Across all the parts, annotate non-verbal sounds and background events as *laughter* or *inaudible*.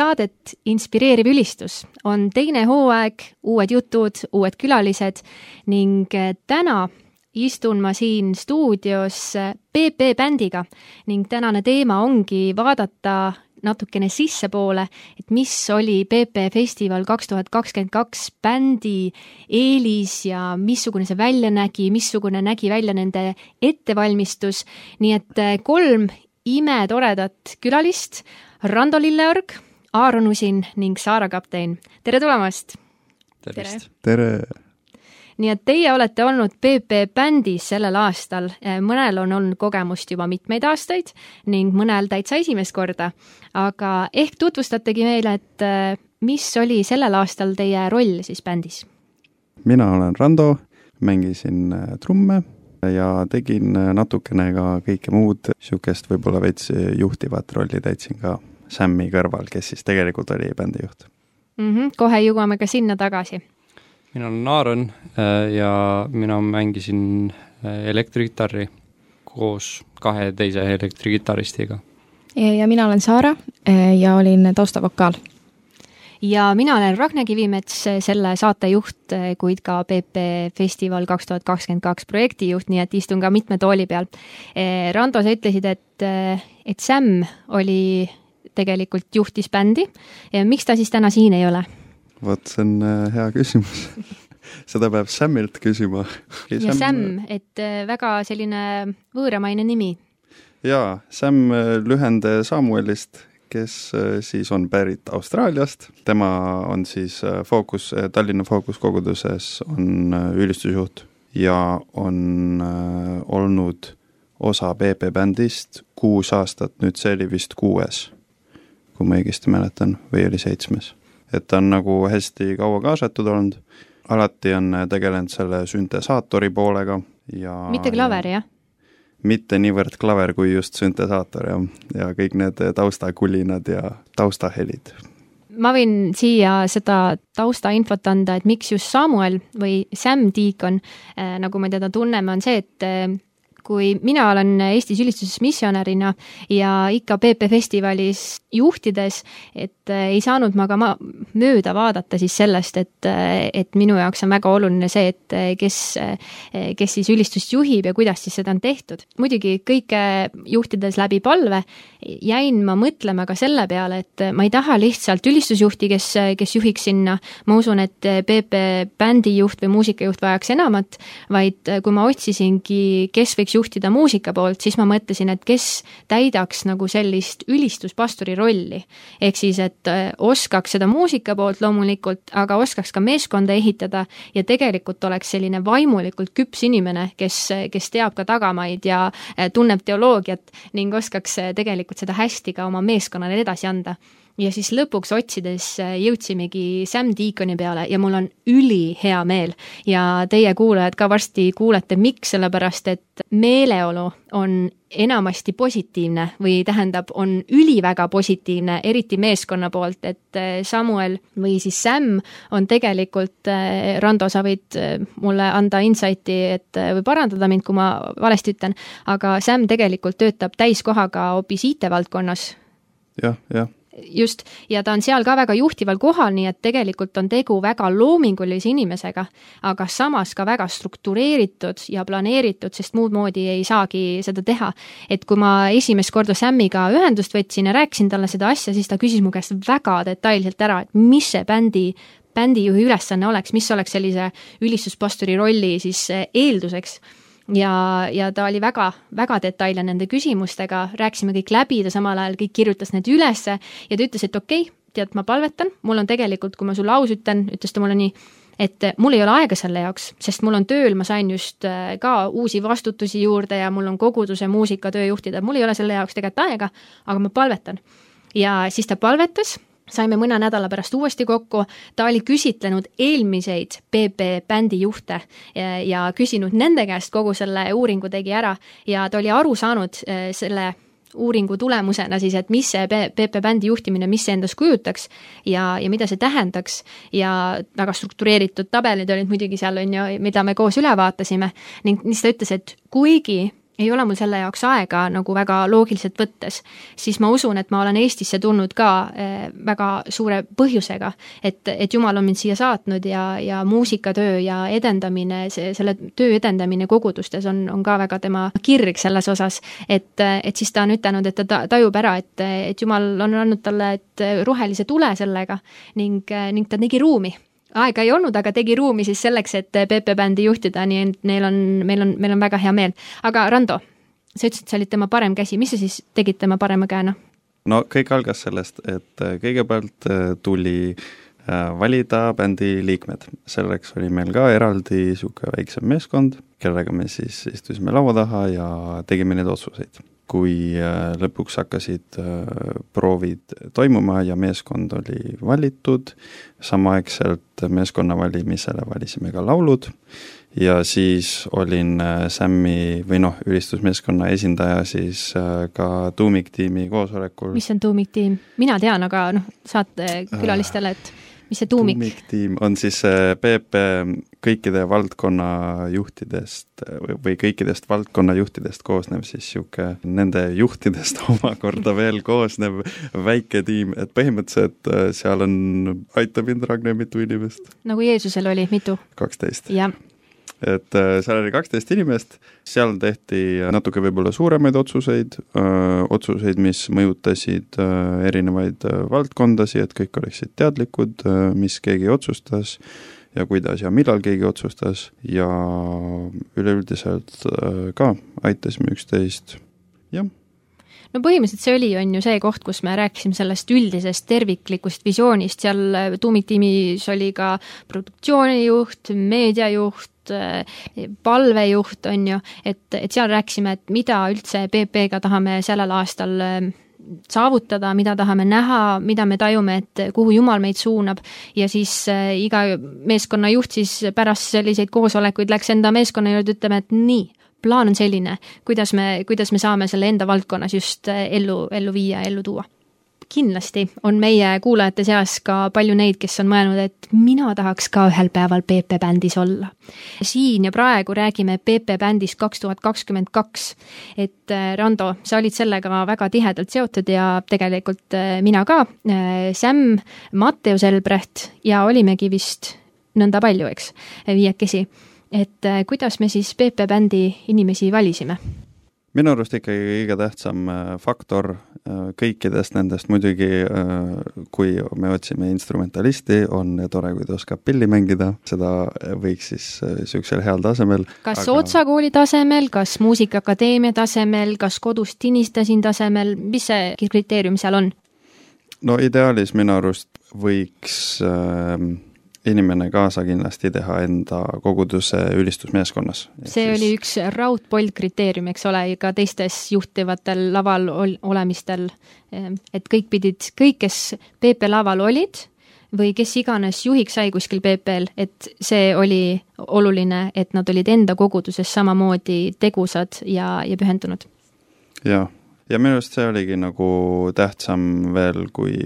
saadet Inspireeriv ülistus. on teine hooaeg, uued jutud, uued külalised ning eh, täna istun ma siin stuudios PP bändiga ning tänane teema ongi vaadata natukene sissepoole, et mis oli PP festival kaks tuhat kakskümmend kaks bändi eelis ja missugune see välja nägi, missugune nägi välja nende ettevalmistus, nii et eh, kolm imetoredat külalist Rando Lilleorg, Aaron Usin ning Saara Kaptein. tere tulemast! tervist! tere! nii et teie olete olnud PP bändis sellel aastal, mõnel on olnud kogemust juba mitmeid aastaid ning mõnel täitsa esimest korda. aga ehk tutvustategi meile, et äh, mis oli sellel aastal teie roll siis bändis? mina olen Rando, mängisin äh, trumme ja tegin natukene ka kõike muud, niisugust võib-olla veits juhtivat rolli täitsin ka Sammi kõrval, kes siis tegelikult oli bändijuht mm. -hmm, kohe jõuame ka sinna tagasi. mina olen Aaron äh, ja mina mängisin äh, elektrikitarri koos kahe teise elektrikitaristiga. ja mina olen Saara äh, ja olin taustavokaal ja mina olen Ragne Kivimets, selle saatejuht, kuid ka PP Festival kaks tuhat kakskümmend kaks projektijuht, nii et istun ka mitme tooli peal. Rando, sa ütlesid, et, et Sam oli tegelikult juhtis bändi ja miks ta siis täna siin ei ole? vot see on äh, hea küsimus *laughs* seda peab Samilt küsima. ja Sam, et äh, väga selline võõramaine nimi. jaa, Sam äh, lühend Samuelist, kes siis on pärit Austraaliast, tema on siis Fookus, Tallinna Fookuskoguduses on ülistusjuht ja on olnud osa PP bändist kuus aastat, nüüd see oli vist kuues kui ma õigesti mäletan, või oli seitsmes. et ta on nagu hästi kaua kaasatud olnud, alati on tegelenud selle süntesaatori poolega ja mitte klaver, jah? mitte niivõrd klaver kui just süntesaator ja, ja kõik need taustakulinad ja taustahelid. ma võin siia seda taustainfot anda, et miks just Samuel või Sam Deacon äh,, nagu me teda tunneme, on see, et äh, kui mina olen Eestis ülistuses missionärina ja ikka PP festivalis juhtides, et äh, ei saanud ma ka ma mööda vaadata siis sellest, et, äh, et minu jaoks on väga oluline see, et äh, kes, kes siis ülistust juhib ja kuidas siis seda on tehtud. muidugi kõike juhtides läbi palve jäin ma mõtlema ka selle peale, et ma ei taha lihtsalt ülistusjuhti, kes, kes juhiks sinna, ma usun, et PP bändijuht või muusikajuht vajaks enamat, vaid kui ma otsisingi, kes võiks juhtida muusika poolt, siis ma mõtlesin, et kes täidaks nagu sellist ülistuspastori rolli. ehk siis, et äh, oskaks seda muusika poolt loomulikult, aga oskaks ka meeskonda ehitada ja tegelikult oleks selline vaimulikult küps inimene, kes, kes teab ka tagamaid ja äh, tunneb teoloogiat ning oskaks äh, tegelikult seda hästi ka oma meeskonnale edasi anda ja siis lõpuks otsides äh, jõudsimegi Sam Deaconi peale ja mul on ülihea meel. ja teie kuulajad ka varsti kuulete, miks, sellepärast et meeleolu on enamasti positiivne või tähendab, on üliväga positiivne, eriti meeskonna poolt, et äh, Samuel või siis Sam on tegelikult, äh, Rando, sa võid mulle anda insight'i, et või parandada mind, kui ma valesti ütlen, aga Sam tegelikult töötab täiskohaga hoopis IT-valdkonnas ja,. jah, jah just, ja ta on seal ka väga juhtival kohal, nii et tegelikult on tegu väga loomingulise inimesega, aga samas ka väga struktureeritud ja planeeritud, sest muud moodi ei saagi seda teha. et kui ma esimest korda Samiga ühendust võtsin ja rääkisin talle seda asja, siis ta küsis mu käest väga detailselt ära, et mis see bändi bändijuhi ülesanne oleks, mis oleks sellise ülistuspastori rolli siis eelduseks ja, ja ta oli väga, väga detailne nende küsimustega, rääkisime kõik läbi, ta samal ajal kõik kirjutas need ülesse ja ta ütles, et okei okay,, tead, ma palvetan, mul on tegelikult, kui ma sulle aus ütlen, ütles ta mulle nii, et mul ei ole aega selle jaoks, sest mul on tööl, ma sain just äh, ka uusi vastutusi juurde ja mul on koguduse muusikatöö juhtida, mul ei ole selle jaoks tegelikult aega, aga ma palvetan. ja siis ta palvetas saime mõne nädala pärast uuesti kokku, ta oli küsitlenud eelmiseid PP bändijuhte ja, ja küsinud nende käest kogu selle uuringu tegi ära ja ta oli aru saanud äh, selle uuringu tulemusena siis, et mis see PP bändi juhtimine, mis see endast kujutaks ja, ja mida see tähendaks. Ja väga struktureeritud tabelid olid muidugi seal, on ju, mida me koos üle vaatasime. Ning siis ta ütles, et kuigi ei ole mul selle jaoks aega nagu väga loogiliselt võttes, siis ma usun, et ma olen Eestisse tulnud ka eh, väga suure põhjusega. et, et Jumal on mind siia saatnud ja, ja muusikatöö ja edendamine, see, selle töö edendamine kogudustes on, on ka väga tema kirg selles osas, et, et siis ta on ütelnud, et ta tajub ära, et, et Jumal on andnud talle rohelise tule sellega ning, ning ta tegi ruumi aega ei olnud, aga tegi ruumi siis selleks, et PP bändi juhtida, nii et neil on, meil on, meil on väga hea meel. aga Rando, sa ütlesid, sa olid tema parem käsi, mis sa siis tegid tema parema käena? no kõik algas sellest, et äh, kõigepealt äh, tuli äh, valida bändi liikmed, selleks oli meil ka eraldi niisugune väiksem meeskond, kellega me siis istusime laua taha ja tegime neid otsuseid kui äh, lõpuks hakkasid äh, proovid toimuma ja meeskond oli valitud, samaaegselt meeskonna valimisele valisime ka laulud ja siis olin äh, Sämmi või noh, ülistusmeeskonna esindaja siis ka tuumiktiimi koosolekul. mis on tuumiktiim? mina tean, aga noh, saatekülalistele, et mis see tuumik? tuumiktiim on siis PP kõikide valdkonnajuhtidest või kõikidest valdkonnajuhtidest koosnev siis niisugune, nende juhtidest *laughs* omakorda veel koosnev väike tiim, et põhimõtteliselt äh, seal on, aita mind, Ragne, mitu inimest? nagu Jeesusel oli, mitu? kaksteist. jah et äh, seal oli kaksteist inimest, seal tehti natuke võib-olla suuremaid otsuseid, äh, otsuseid, mis mõjutasid erinevaid valdkondasid, et kõik oleksid teadlikud, mis keegi otsustas ja kuidas ja millal keegi otsustas. Ja üleüldiselt äh, ka aitasime üksteist, jah. No põhimõtteliselt see oli, on ju see koht, kus me rääkisime sellest üldisest terviklikust visioonist, seal äh, tuumiktiimis oli ka produktsioonijuht, meediajuht, äh, palvejuht, on ju, et, et seal rääkisime, et mida üldse PP-ga tahame sellel aastal saavutada, mida tahame näha, mida me tajume, et kuhu Jumal meid suunab. Ja siis äh, iga meeskonna juht siis pärast selliseid koosolekuid läks enda meeskonna juurde ütlema, et nii, plaan on selline, kuidas me, kuidas me saame selle enda valdkonnas just ellu, ellu viia, ellu tuua kindlasti on meie kuulajate seas ka palju neid, kes on mõelnud, et mina tahaks ka ühel päeval PP bändis olla. siin ja praegu räägime PP bändist kaks tuhat kakskümmend kaks. et äh, Rando, sa olid sellega väga tihedalt seotud ja tegelikult äh, mina ka, äh, Sam, Matteus Elbrecht ja olimegi vist nõnda palju, eks, viiekesi. et kuidas me siis PP bändi inimesi valisime? minu arust ikkagi kõige tähtsam äh, faktor kõikidest nendest muidugi, äh, kui me otsime instrumentalisti, on tore, kui ta oskab pilli mängida, seda võiks siis niisugusel heal tasemel. kas aga... Otsa kooli tasemel, kas Muusikaakadeemia tasemel, kas kodus tinistasin tasemel, mis see kriteerium seal on? no ideaalis minu arust võiks äh, inimene kaasa kindlasti teha enda koguduse ülistusmeeskonnas. see siis... oli üks raudpold kriteerium, eks ole, ka teistes juhtivatel laval ol olemistel, ehm, et kõik pidid, kõik, kes PP laval olid või kes iganes juhiks sai kuskil PP-l, et see oli oluline, et nad olid enda koguduses samamoodi tegusad ja, ja pühendunud. jah ja minu arust see oligi nagu tähtsam veel, kui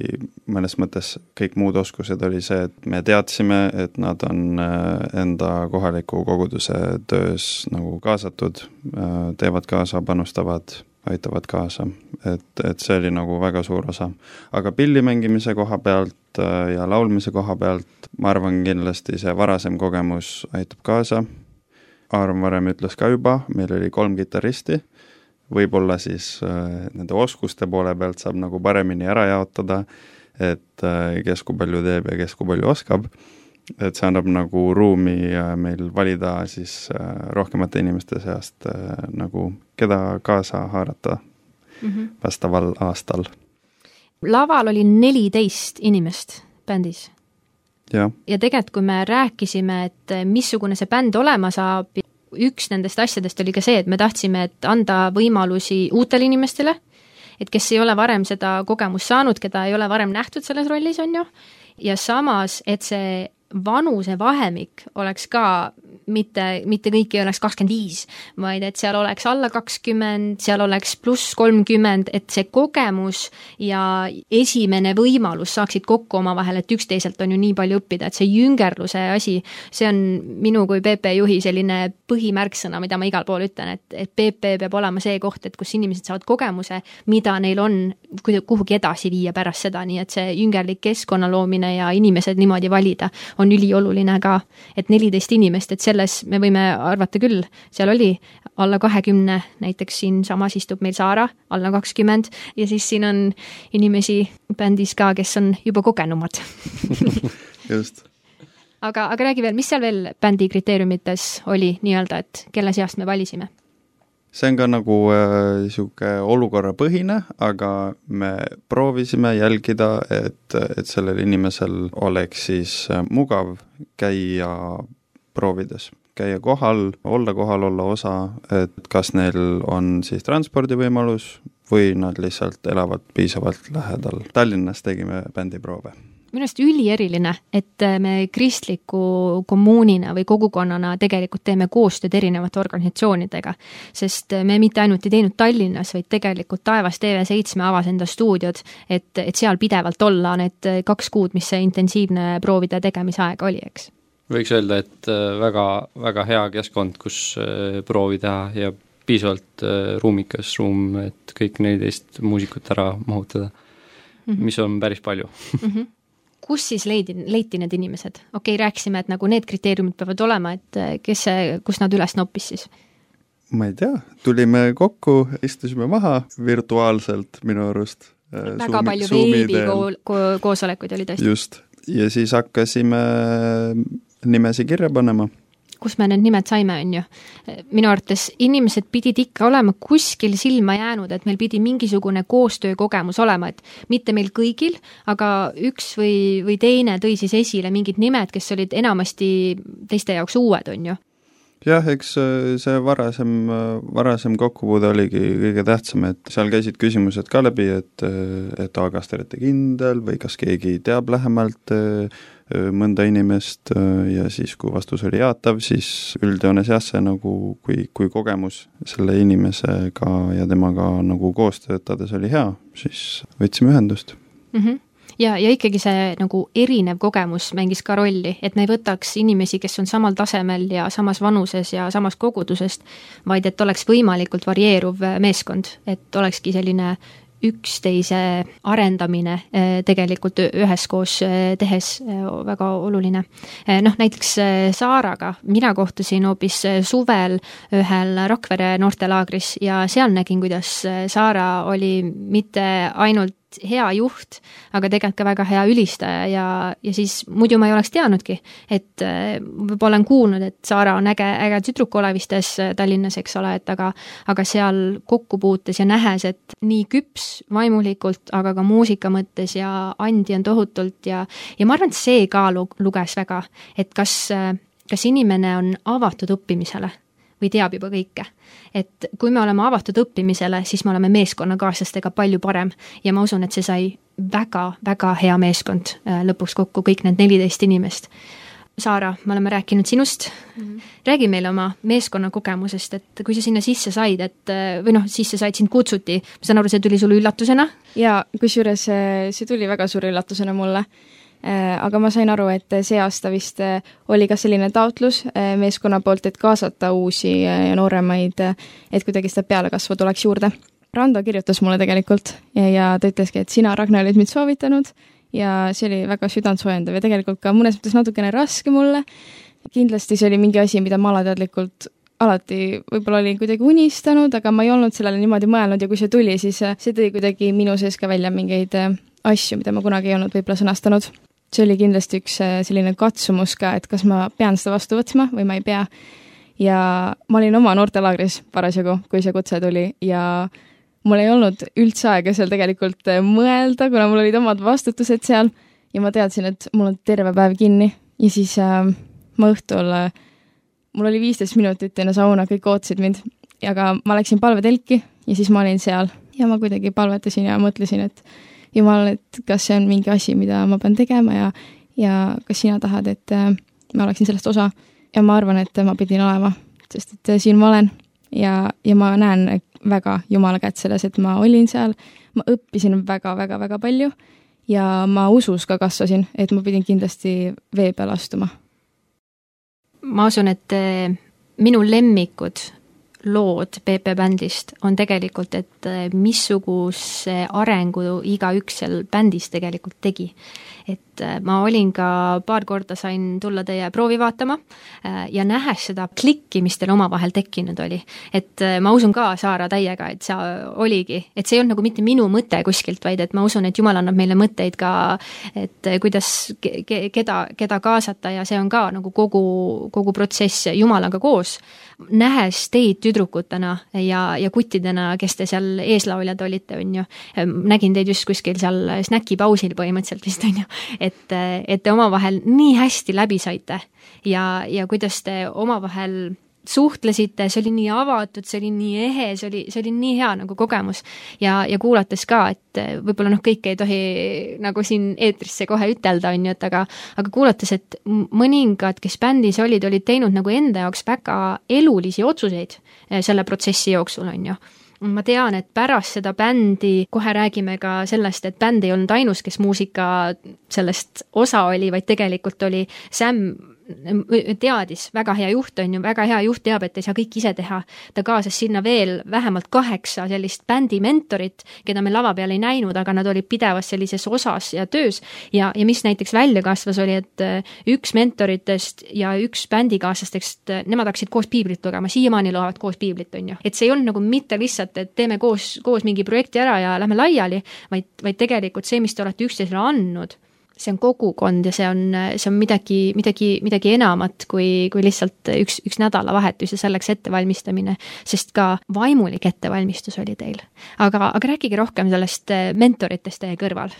mõnes mõttes kõik muud oskused, oli see, et me teadsime, et nad on äh, enda kohaliku koguduse töös nagu kaasatud, äh, teevad kaasa, panustavad, aitavad kaasa, et, et see oli nagu väga suur osa. aga pilli mängimise koha pealt äh, ja laulmise koha pealt ma arvan kindlasti see varasem kogemus aitab kaasa, Aaro varem ütles ka juba, meil oli kolm kitarristi võib-olla siis äh, nende oskuste poole pealt saab nagu paremini ära jaotada, et äh, kes kui palju teeb ja kes kui palju oskab, et see annab nagu ruumi äh, meil valida siis rohkemate inimeste seast nagu, keda kaasa haarata mm -hmm. vastaval aastal. laval oli neliteist inimest bändis ja, ja tegelikult, kui me rääkisime, et missugune see bänd olema saab üks nendest asjadest oli ka see, et me tahtsime, et anda võimalusi uutele inimestele, et kes ei ole varem seda kogemust saanud, keda ei ole varem nähtud selles rollis, on ju, ja samas, et see vanusevahemik oleks ka mitte, mitte kõik ei oleks kakskümmend viis, vaid et seal oleks alla kakskümmend, seal oleks pluss kolmkümmend, et see kogemus ja esimene võimalus saaksid kokku omavahel, et üksteiselt on ju nii palju õppida, et see jüngerluse asi, see on minu kui PP juhi selline põhimärksõna, mida ma igal pool ütlen, et, et PP peab olema see koht, et kus inimesed saavad kogemuse, mida neil on kuhugi edasi viia pärast seda, nii et see jüngerlik keskkonna loomine ja inimesed niimoodi valida on ülioluline ka. et neliteist inimest, et selles me võime arvata küll, seal oli alla kahekümne, näiteks siinsamas istub meil Saara, alla kakskümmend, ja siis siin on inimesi bändis ka, kes on juba kogenumad. *laughs* Just. Aga, aga räägi veel, mis seal veel bändi kriteeriumites oli nii-öelda, et kelle seast me valisime? see on ka nagu niisugune äh, olukorrapõhine, aga me proovisime jälgida, et, et sellel inimesel oleks siis äh, mugav käia proovides, käia kohal, olla kohal, olla osa, et kas neil on siis transpordivõimalus või nad lihtsalt elavad piisavalt lähedal. Tallinnas tegime bändiproove minu arust ülieriline, et äh, me kristliku kommuunina või kogukonnana tegelikult teeme koostööd erinevate organisatsioonidega. sest äh, me mitte ainult ei teinud Tallinnas, vaid tegelikult Taevas TV7 avas enda stuudiod, et, et seal pidevalt olla need äh, kaks kuud, mis see intensiivne proovide tegemise aeg oli, eks võiks öelda, et väga, väga hea keskkond, kus proovi teha ja piisavalt ruumikas ruum, et kõik neliteist muusikut ära mahutada mm, -hmm. mis on päris palju mm. -hmm kus siis leidi, leiti need inimesed? okei okay,, rääkisime, et nagu need kriteeriumid peavad olema, et kes see, kus nad üles noppis siis? ma ei tea, tulime kokku, istusime maha virtuaalselt minu arust. Väga Zoom, palju veebikoosolekuid oli tõesti. just, ja siis hakkasime nimesi kirja panema kust me need nimed saime, on ju. minu arvates inimesed pidid ikka olema kuskil silma jäänud, et meil pidi mingisugune koostöökogemus olema, et mitte meil kõigil, aga üks või, või teine tõi siis esile mingid nimed, kes olid enamasti teiste jaoks uued, on ju jah, eks see varasem, varasem kokkupuude oligi kõige tähtsam, et seal käisid küsimused ka läbi, et, et aga kas te olete kindel või kas keegi teab lähemalt mõnda inimest ja siis, kui vastus oli jaatav, siis üldjoones jah, see nagu, kui, kui kogemus selle inimesega ja temaga nagu koos töötades oli hea, siis võtsime ühendust mm. -hmm ja, ja ikkagi see nagu erinev kogemus mängis ka rolli, et me ei võtaks inimesi, kes on samal tasemel ja samas vanuses ja samast kogudusest, vaid et oleks võimalikult varieeruv meeskond, et olekski selline üksteise arendamine eh, tegelikult üheskoos eh, tehes eh, väga oluline. noh, näiteks Saaraga, mina kohtusin hoopis suvel ühel Rakvere noortelaagris ja seal nägin, kuidas Saara oli mitte ainult hea juht, aga tegelikult ka väga hea ülistaja ja, ja siis muidu ma ei oleks teadnudki, et äh, võib-olla olen kuulnud, et Saara on äge, äge tüdruk Olevistes äh, Tallinnas, eks ole, et aga, aga seal kokkupuutes ja nähes, et nii küps vaimulikult, aga ka muusika mõttes ja andi on tohutult ja, ja ma arvan, et see ka luges väga, et kas, äh, kas inimene on avatud õppimisele või teab juba kõike. et kui me oleme avatud õppimisele, siis me oleme meeskonnakaaslastega palju parem ja ma usun, et see sai väga-väga hea meeskond äh, lõpuks kokku, kõik need neliteist inimest. Saara, me oleme rääkinud sinust mm, -hmm. räägi meile oma meeskonna kogemusest, et kui sa sinna sisse said, et äh, või noh, sisse said, sind kutsuti, ma saan aru, see tuli sulle üllatusena? jaa, kusjuures äh, see tuli väga suure üllatusena mulle aga ma sain aru, et see aasta vist äh, oli ka selline taotlus äh, meeskonna poolt, et kaasata uusi ja nooremaid, et kuidagi seda pealekasvu tuleks juurde. Rando kirjutas mulle tegelikult ja, ja ta ütleski, et sina, Ragnar, olid mind soovitanud ja see oli väga südantsoojendav ja tegelikult ka mõnes mõttes natukene raske mulle. kindlasti see oli mingi asi, mida ma alateadlikult alati võib-olla olin kuidagi unistanud, aga ma ei olnud sellele niimoodi mõelnud ja kui see tuli, siis see tõi kuidagi minu sees ka välja mingeid asju, mida ma kunagi ei olnud võib-olla sõnastanud see oli kindlasti üks äh, selline katsumus ka, et kas ma pean seda vastu võtma või ma ei pea. ja ma olin oma noortelaagris parasjagu, kui see kutse tuli ja mul ei olnud üldse aega seal tegelikult äh, mõelda, kuna mul olid omad vastutused seal. Ja ma teadsin, et mul on terve päev kinni. Ja siis äh, ma õhtul äh,, mul oli viisteist minutit enne sauna, kõik ootasid mind, aga ma läksin palvetelki ja siis ma olin seal. Ja ma kuidagi palvetasin ja mõtlesin, et jumal, et kas see on mingi asi, mida ma pean tegema ja, ja kas sina tahad, et äh, ma oleksin sellest osa. ja ma arvan, et ma pidin olema, sest et siin ma olen ja, ja ma näen väga Jumala kätt selles, et ma olin seal, ma õppisin väga-väga-väga palju ja ma usus ka kasvasin, et ma pidin kindlasti vee peale astuma. ma usun, et eh, minu lemmikud lood PP bändist on tegelikult, et eh, missuguse arengu igaüks seal bändis tegelikult tegi. Et äh, ma olin ka, paar korda sain tulla teie proovi vaatama äh, ja nähes seda klikki, mis teil omavahel tekkinud oli, et äh, ma usun ka Saara täiega, et see oligi, et see ei olnud nagu mitte minu mõte kuskilt, vaid et ma usun, et Jumal annab meile mõtteid ka, et kuidas, keda, keda kaasata ja see on ka nagu kogu, kogu protsess. Jumalaga koos. Nähes teid tüdrukutena ja, ja kuttidena, kes te seal eeslauljad olite, on ju, nägin teid just kuskil seal snäkipausil põhimõtteliselt vist, on ju, et, et te omavahel nii hästi läbi saite ja, ja kuidas te omavahel suhtlesite, see oli nii avatud, see oli nii ehe, see oli, see oli nii hea nagu kogemus. ja, ja kuulates ka, et võib-olla noh, kõike ei tohi nagu siin eetrisse kohe ütelda, on ju, et aga aga kuulates, et mõningad, kes bändis olid, olid teinud nagu enda jaoks väga elulisi otsuseid eh, selle protsessi jooksul, on ju ma tean, et pärast seda bändi, kohe räägime ka sellest, et bänd ei olnud ainus, kes muusika sellest osa oli, vaid tegelikult oli Sam teadis, väga hea juht on ju, väga hea juht teab, et ei saa kõike ise teha. ta kaasas sinna veel vähemalt kaheksa sellist bändi mentorit, keda me lava peal ei näinud, aga nad olid pidevas sellises osas ja töös. ja, ja mis näiteks välja kasvas, oli, et äh, üks mentoritest ja üks bändikaaslastest, äh, nemad hakkasid koos piiblit lugema, siiamaani loevad koos piiblit, on ju. et see ei olnud nagu mitte lihtsalt, et teeme koos, koos mingi projekti ära ja lähme laiali, vaid, vaid tegelikult see, mis te olete üksteisele andnud see on kogukond ja see on, see on midagi, midagi, midagi enamat kui, kui lihtsalt üks, üks nädalavahetus ja selleks ettevalmistamine, sest ka vaimulik ettevalmistus oli teil. aga, aga rääkige rohkem sellest eh, mentoritest teie kõrval.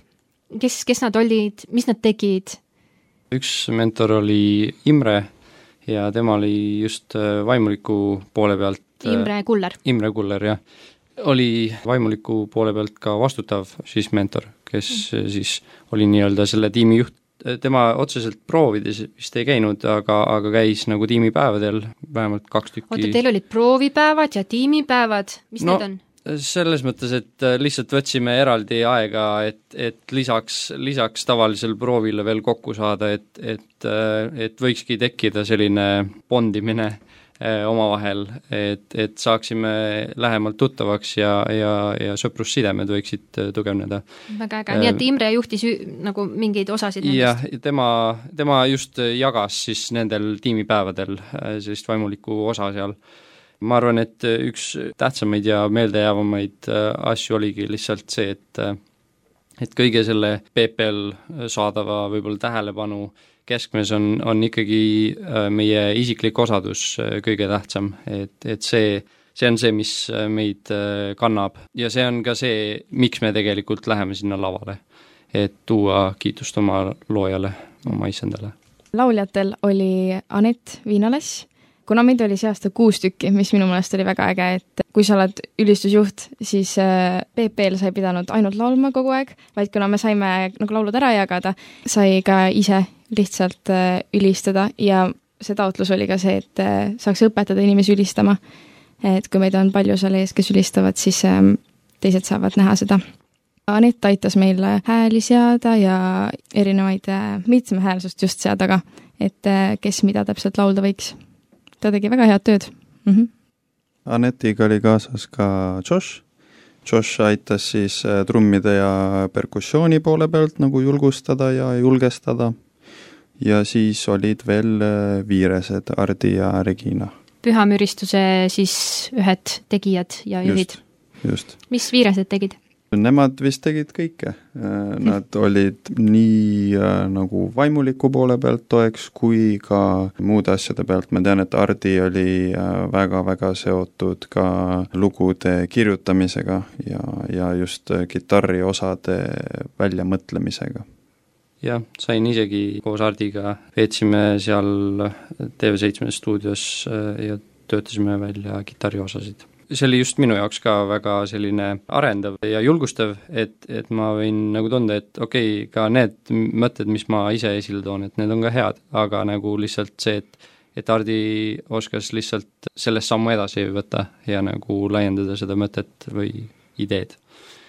kes, kes nad olid, mis nad tegid? üks mentor oli Imre ja tema oli just eh, vaimuliku poole pealt Imre Kuller. Imre Kuller, jah. Oli vaimuliku poole pealt ka vastutav siis mentor kes mm. siis oli nii-öelda selle tiimi juht, tema otseselt proovides vist ei käinud, aga, aga käis nagu tiimipäevadel vähemalt kaks tükki. oota, teil olid proovipäevad ja tiimipäevad, mis no, need on? selles mõttes, et äh, lihtsalt võtsime eraldi aega, et, et lisaks, lisaks tavalisele proovile veel kokku saada, et, et, äh, et võikski tekkida selline bondimine omavahel, et, et saaksime lähemalt tuttavaks ja, ja, ja sõprussidemed võiksid eh, tugevneda. väga äge, nii et eh, Imre juhtis nagu mingeid osasid jah, tema, tema just jagas siis nendel tiimipäevadel sellist vaimulikku osa seal. ma arvan, et üks tähtsamaid ja meeldejäävamaid asju oligi lihtsalt see, et et kõige selle PPL saadava võib-olla tähelepanu keskmes on, on ikkagi äh, meie isiklik osadus äh, kõige tähtsam, et, et see, see on see, mis äh, meid kannab ja see on ka see, miks me tegelikult läheme sinna lavale. et tuua kiitust oma loojale, oma issandale. lauljatel oli Anett Viinalass, kuna meid oli see aasta kuus tükki, mis minu meelest oli väga äge, et kui sa oled ülistusjuht, siis PP-l sa ei pidanud ainult laulma kogu aeg, vaid kuna me saime nagu laulud ära jagada, sai ka ise lihtsalt äh, ülistada ja see taotlus oli ka see, et äh, saaks õpetada inimesi ülistama. et kui meid on palju seal ees, kes ülistavad, siis ähm, teised saavad näha seda. Anett aitas meil hääli seada ja erinevaid äh, mitmehäälsust just seada ka, et kes mida täpselt laulda võiks. ta tegi väga head tööd mm. -hmm. Anetiga oli kaasas ka Josh. Josh aitas siis trummide ja perkussiooni poole pealt nagu julgustada ja julgestada ja siis olid veel äh, viiresed, Ardi ja Regina. pühamüristuse siis ühed tegijad ja juhid. mis viiresed tegid? Nemad vist tegid kõike. Äh, nad *laughs* olid nii äh, nagu vaimuliku poole pealt toeks kui ka muude asjade pealt, ma tean, et Ardi oli väga-väga seotud ka lugude kirjutamisega ja, ja just kitarriosade väljamõtlemisega jah, sain isegi koos Hardiga, veetsime seal TV7 stuudios äh, ja töötasime välja kitarriosasid. see oli just minu jaoks ka väga selline arendav ja julgustav, et, et ma võin nagu tunda, et okei okay,, ka need mõtted, mis ma ise esile toon, et need on ka head, aga nagu lihtsalt see, et et Hardi oskas lihtsalt sellest sammu edasi võtta ja nagu laiendada seda mõtet või ideed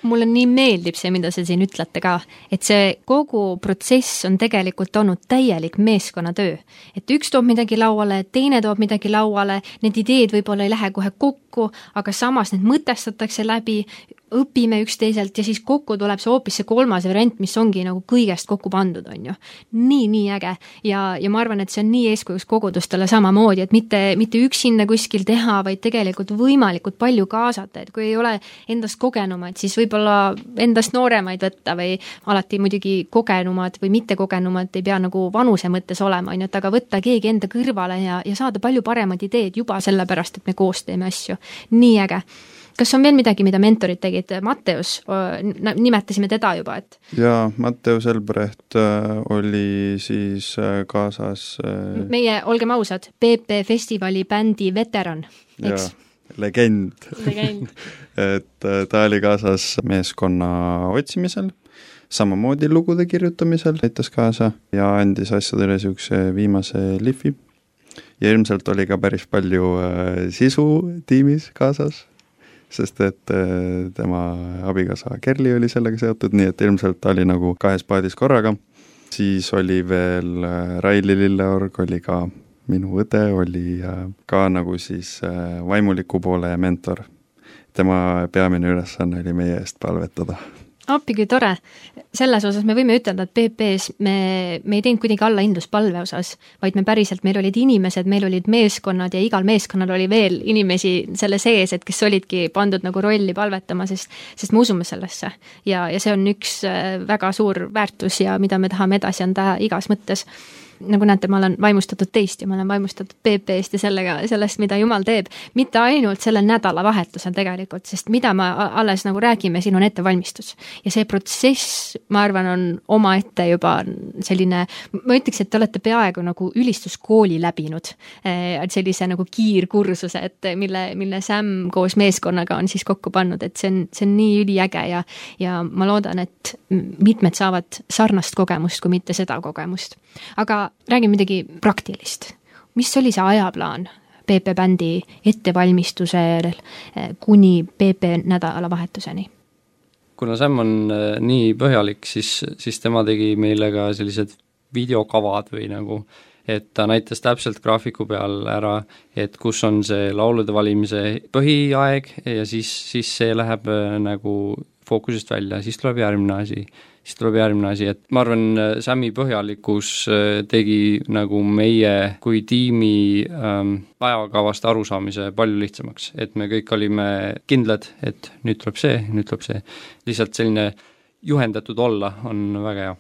mulle nii meeldib see, mida te siin ütlete ka, et see kogu protsess on tegelikult olnud täielik meeskonnatöö. et üks toob midagi lauale, teine toob midagi lauale, need ideed võib-olla ei lähe kohe kokku, aga samas need mõtestatakse läbi, õpime üksteiselt ja siis kokku tuleb see hoopis see kolmas variant, mis ongi nagu kõigest kokku pandud, on ju. nii, nii äge ja, ja ma arvan, et see on nii eeskujuks kogudustele samamoodi, et mitte, mitte üksinda kuskil teha, vaid tegelikult võimalikult palju kaasata, et kui ei ole endast kogenumaid, siis võib-olla endast nooremaid võtta või alati muidugi kogenumad või mittekogenumad ei pea nagu vanuse mõttes olema, on ju, et aga võtta keegi enda kõrvale ja, ja saada palju paremad ideed juba sellepärast, et me koos teeme asju. Nii äge kas on veel midagi, mida mentorid tegid, Matteus, nimetasime teda juba, et jaa, Matteus Elbrecht oli siis kaasas meie, olgem ausad, PP festivali bändi veteran, eks? legend, legend. *laughs* et ta oli kaasas meeskonna otsimisel, samamoodi lugude kirjutamisel aitas kaasa ja andis asjadele niisuguse viimase lihvi. Ja ilmselt oli ka päris palju sisu tiimis kaasas sest et äh, tema abikaasa Kerli oli sellega seotud, nii et ilmselt ta oli nagu kahes paadis korraga. siis oli veel äh, Raili Lilleorg oli ka minu õde, oli äh, ka nagu siis vaimuliku poole mentor. tema peamine ülesanne oli meie eest palvetada appi kui tore. selles osas me võime ütelda, et PP-s me, me ei teinud kuidagi allahindlust palve osas, vaid me päriselt, meil olid inimesed, meil olid meeskonnad ja igal meeskonnal oli veel inimesi selle sees, et kes olidki pandud nagu rolli palvetama, sest, sest me usume sellesse. ja, ja see on üks äh, väga suur väärtus ja mida me tahame edasi anda igas mõttes nagu näete, ma olen vaimustatud teist ja ma olen vaimustatud PP-st ja sellega, sellest, mida Jumal teeb. mitte ainult sellel nädalavahetusel tegelikult, sest mida me alles nagu räägime, siin on ettevalmistus. ja see protsess, ma arvan, on omaette juba selline, ma ütleks, et te olete peaaegu nagu ülistuskooli läbinud. Eh, sellise nagu kiirkursuse, et mille, mille Sam koos meeskonnaga on siis kokku pannud, et see on, see on nii üliäge ja, ja ma loodan, et mitmed saavad sarnast kogemust, kui mitte seda kogemust. aga räägime midagi praktilist. mis oli see ajaplaan PP bändi ettevalmistusel eh, kuni PP nädalavahetuseni? kuna Sam on eh, nii põhjalik, siis, siis tema tegi meile ka sellised videokavad või nagu et ta näitas täpselt graafiku peal ära, et kus on see laulude valimise põhiaeg ja siis, siis see läheb eh, nagu fookusest välja, siis tuleb järgmine asi siis tuleb järgmine asi, et ma arvan, Sami põhjalikkus äh, tegi nagu meie kui tiimi ähm, ajakavast arusaamise palju lihtsamaks, et me kõik olime kindlad, et nüüd tuleb see, nüüd tuleb see. lihtsalt selline juhendatud olla on väga hea.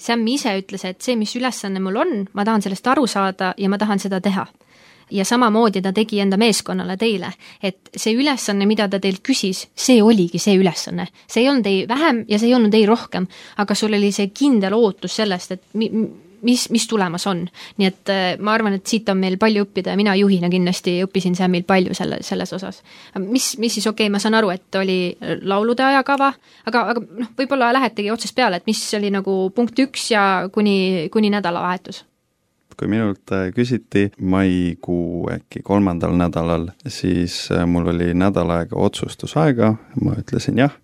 Sam ise ütles, et see, mis ülesanne mul on, ma tahan sellest aru saada ja ma tahan seda teha ja samamoodi ta tegi enda meeskonnale teile, et see ülesanne, mida ta teilt küsis, see oligi see ülesanne. see ei olnud ei vähem ja see ei olnud ei rohkem, aga sul oli see kindel ootus sellest, et mi-, mis, mis tulemas on. nii et äh, ma arvan, et siit on meil palju õppida ja mina juhina kindlasti õppisin Samilt palju selle, selles osas. mis, mis siis, okei okay,, ma saan aru, et oli laulude ajakava, aga, aga noh, võib-olla lähetegi otsast peale, et mis oli nagu punkt üks ja kuni, kuni nädalavahetus kui minult äh, küsiti maikuu äkki kolmandal nädalal, siis äh, mul oli nädal aega otsustusaega, ma ütlesin jah,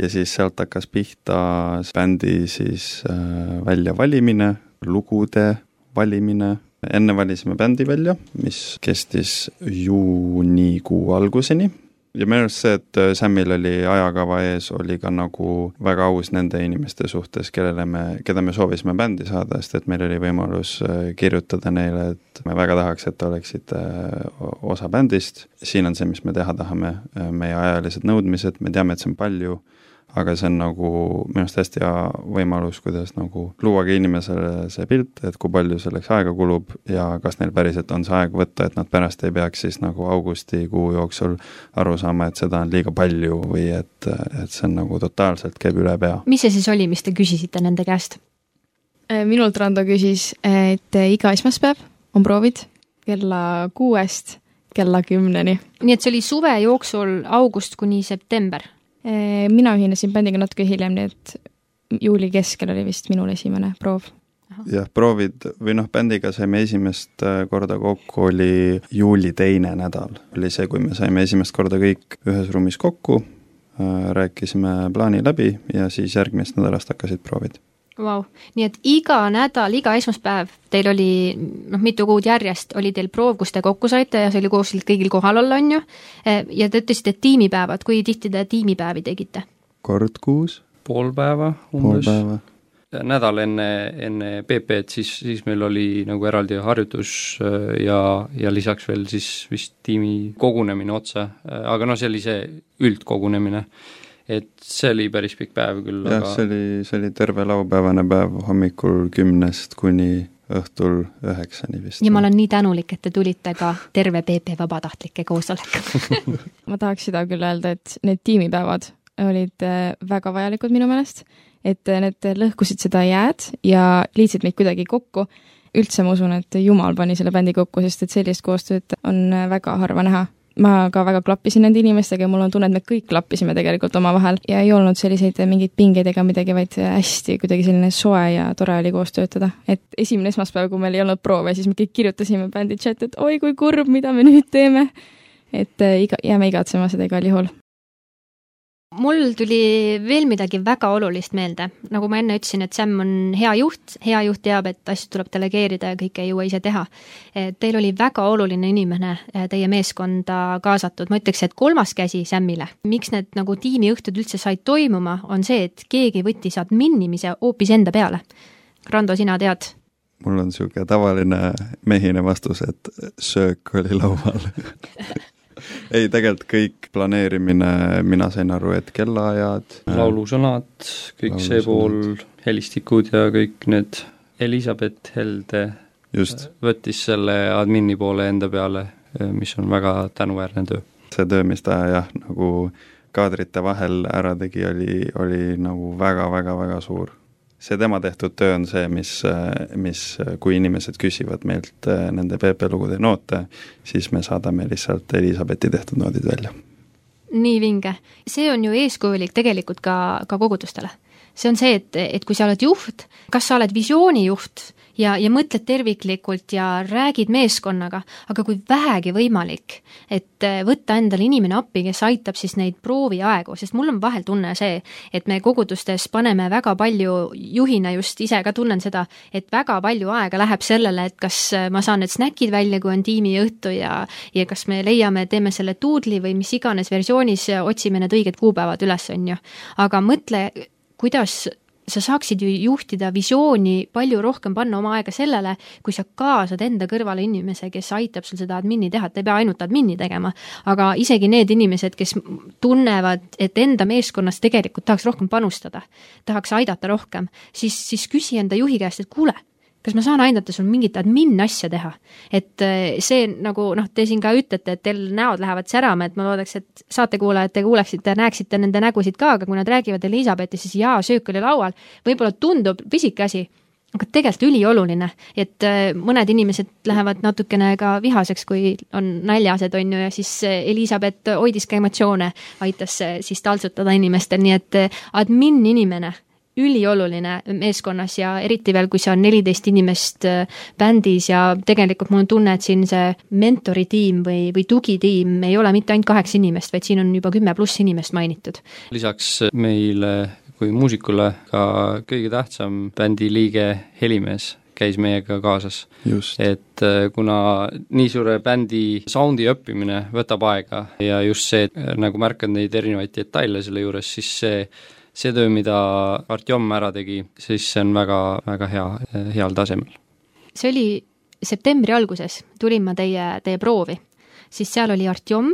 ja siis sealt hakkas pihta bändi siis äh, väljavalimine, lugude valimine, enne valisime bändi välja, mis kestis juunikuu alguseni ja minu arust see, et äh, Samil oli ajakava ees, oli ka nagu väga aus nende inimeste suhtes, kellele me, keda me soovisime bändi saada, sest et meil oli võimalus äh, kirjutada neile, et me väga tahaks, et te oleksite äh, osa bändist, siin on see, mis me teha tahame, meie ajalised nõudmised, me teame, et see on palju aga see on nagu minu arust hästi hea võimalus, kuidas nagu luuagi inimesele see pilt, et kui palju selleks aega kulub ja kas neil päriselt on see aeg võtta, et nad pärast ei peaks siis nagu augustikuu jooksul aru saama, et seda on liiga palju või et, et see on nagu totaalselt käib üle pea. mis see siis oli, mis te küsisite nende käest? Äh, minult Rando küsis, et iga esmaspäev on proovid kella kuuest kella kümneni. nii et see oli suve jooksul august kuni september? Mina ühinesin bändiga natuke hiljem, nii et juuli keskel oli vist minul esimene proov. jah, proovid või noh, bändiga saime esimest äh, korda kokku, oli juuli teine nädal. oli see, kui me saime esimest korda kõik ühes ruumis kokku, äh, rääkisime plaani läbi ja siis järgmisest nädalast hakkasid proovid Vau, nii et iga nädal, iga esmaspäev teil oli noh, mitu kuud järjest oli teil proov, kus te kokku saite ja see oli koos kõigil kohal olla, on ju. Eh, ja te ütlesite, et tiimipäevad, kui tihti te tiimipäevi tegite? kord kuus. pool päeva umbes. nädal enne, enne PP-d, siis, siis meil oli nagu eraldi harjutus eh, ja, ja lisaks veel siis vist tiimi kogunemine otse, eh, aga noh, see oli see üldkogunemine et see oli päris pikk päev küll, jah aga..., see oli, see oli terve laupäevane päev hommikul kümnest kuni õhtul üheksani vist. ja ma olen nii tänulik, et te tulite ka terve PP vabatahtlike koosolekule *laughs* ma tahaks seda küll öelda, et need tiimipäevad olid äh, väga vajalikud minu meelest, et äh, need lõhkusid seda jääd ja liitsid meid kuidagi kokku. üldse ma usun, et Jumal pani selle bändi kokku, sest et sellist koostööd on äh, väga harva näha ma ka väga klappisin nende inimestega ja mul on tunne, et me kõik klappisime tegelikult omavahel ja ei olnud selliseid mingeid pingeid ega midagi, vaid hästi kuidagi selline soe ja tore oli koos töötada. et esimene esmaspäev, kui meil ei olnud proove, siis me kõik kirjutasime bändi chat'i, et oi kui kurb, mida me nüüd teeme. et äh, iga, jääme igatsema seda igal juhul mul tuli veel midagi väga olulist meelde, nagu ma enne ütlesin, et Sam on hea juht, hea juht teab, et asju tuleb delegeerida ja kõike ei jõua ise teha. Teil oli väga oluline inimene eh, teie meeskonda kaasatud, ma ütleks, et kolmas käsi Samile. miks need nagu tiimiõhtud üldse said toimuma, on see, et keegi võttis adminimise hoopis enda peale. Rando, sina tead? mul on niisugune tavaline mehine vastus, et söök oli laual *laughs* *laughs* ei, tegelikult kõik planeerimine, mina sain aru, et kellaajad. laulusõnad, kõik laulusõnad. see pool, helistikud ja kõik need, Elizabeth Helde Just. võttis selle admini poole enda peale, mis on väga tänuväärne töö. see töö, mis ta jah, nagu kaadrite vahel ära tegi, oli, oli nagu väga-väga-väga suur see tema tehtud töö on see, mis, mis, kui inimesed küsivad meilt äh, nende PP lugude noote, siis me saadame lihtsalt Elizabethi tehtud noodid välja. nii vinge, see on ju eeskujulik tegelikult ka, ka kogudustele. See on see, et, et kui sa oled juht, kas sa oled visioonijuht ja, ja mõtled terviklikult ja räägid meeskonnaga, aga kui vähegi võimalik, et äh, võtta endale inimene appi, kes aitab siis neid prooviaegu, sest mul on vahel tunne see, et me kogudustes paneme väga palju, juhina just ise ka tunnen seda, et väga palju aega läheb sellele, et kas ma saan need snäkid välja, kui on tiimiõhtu ja ja kas me leiame, teeme selle tuudli või mis iganes versioonis, otsime need õiged kuupäevad üles, on ju. aga mõtle, kuidas sa saaksid ju juhtida visiooni palju rohkem panna oma aega sellele, kui sa kaasad enda kõrvale inimese, kes aitab sul seda admini teha, et ei pea ainult admini tegema, aga isegi need inimesed, kes tunnevad, et enda meeskonnas tegelikult tahaks rohkem panustada, tahaks aidata rohkem, siis, siis küsi enda juhi käest, et kuule kas ma saan aidata sul mingit admin asja teha? et äh, see nagu noh, te siin ka ütlete, et teil näod lähevad särama, et ma loodaks, et saatekuulajad, te kuuleksite, näeksite nende nägusid ka, aga kui nad räägivad Elizabethist, siis jaa, söök oli laual, võib-olla tundub pisike asi, aga tegelikult ülioluline, et äh, mõned inimesed lähevad natukene ka vihaseks, kui on naljased, on ju, ja siis äh, Elizabeth hoidis ka emotsioone, aitas siis taltsutada inimestel, nii et admin inimene ülioluline meeskonnas ja eriti veel, kui see on neliteist inimest äh, bändis ja tegelikult mul on tunne, et siin see mentoritiim või, või tugitiim ei ole mitte ainult kaheksa inimest, vaid siin on juba kümme pluss inimest mainitud. lisaks meile kui muusikule ka kõige tähtsam bändi liige helimees käis meiega kaasas. et äh, kuna nii suure bändi soundi õppimine võtab aega ja just see, et nagu märkad neid erinevaid detaile selle juures, siis see see töö, mida Artjom ära tegi, siis see on väga, väga hea, heal tasemel. see oli septembri alguses, tulin ma teie, teie proovi, siis seal oli Artjom,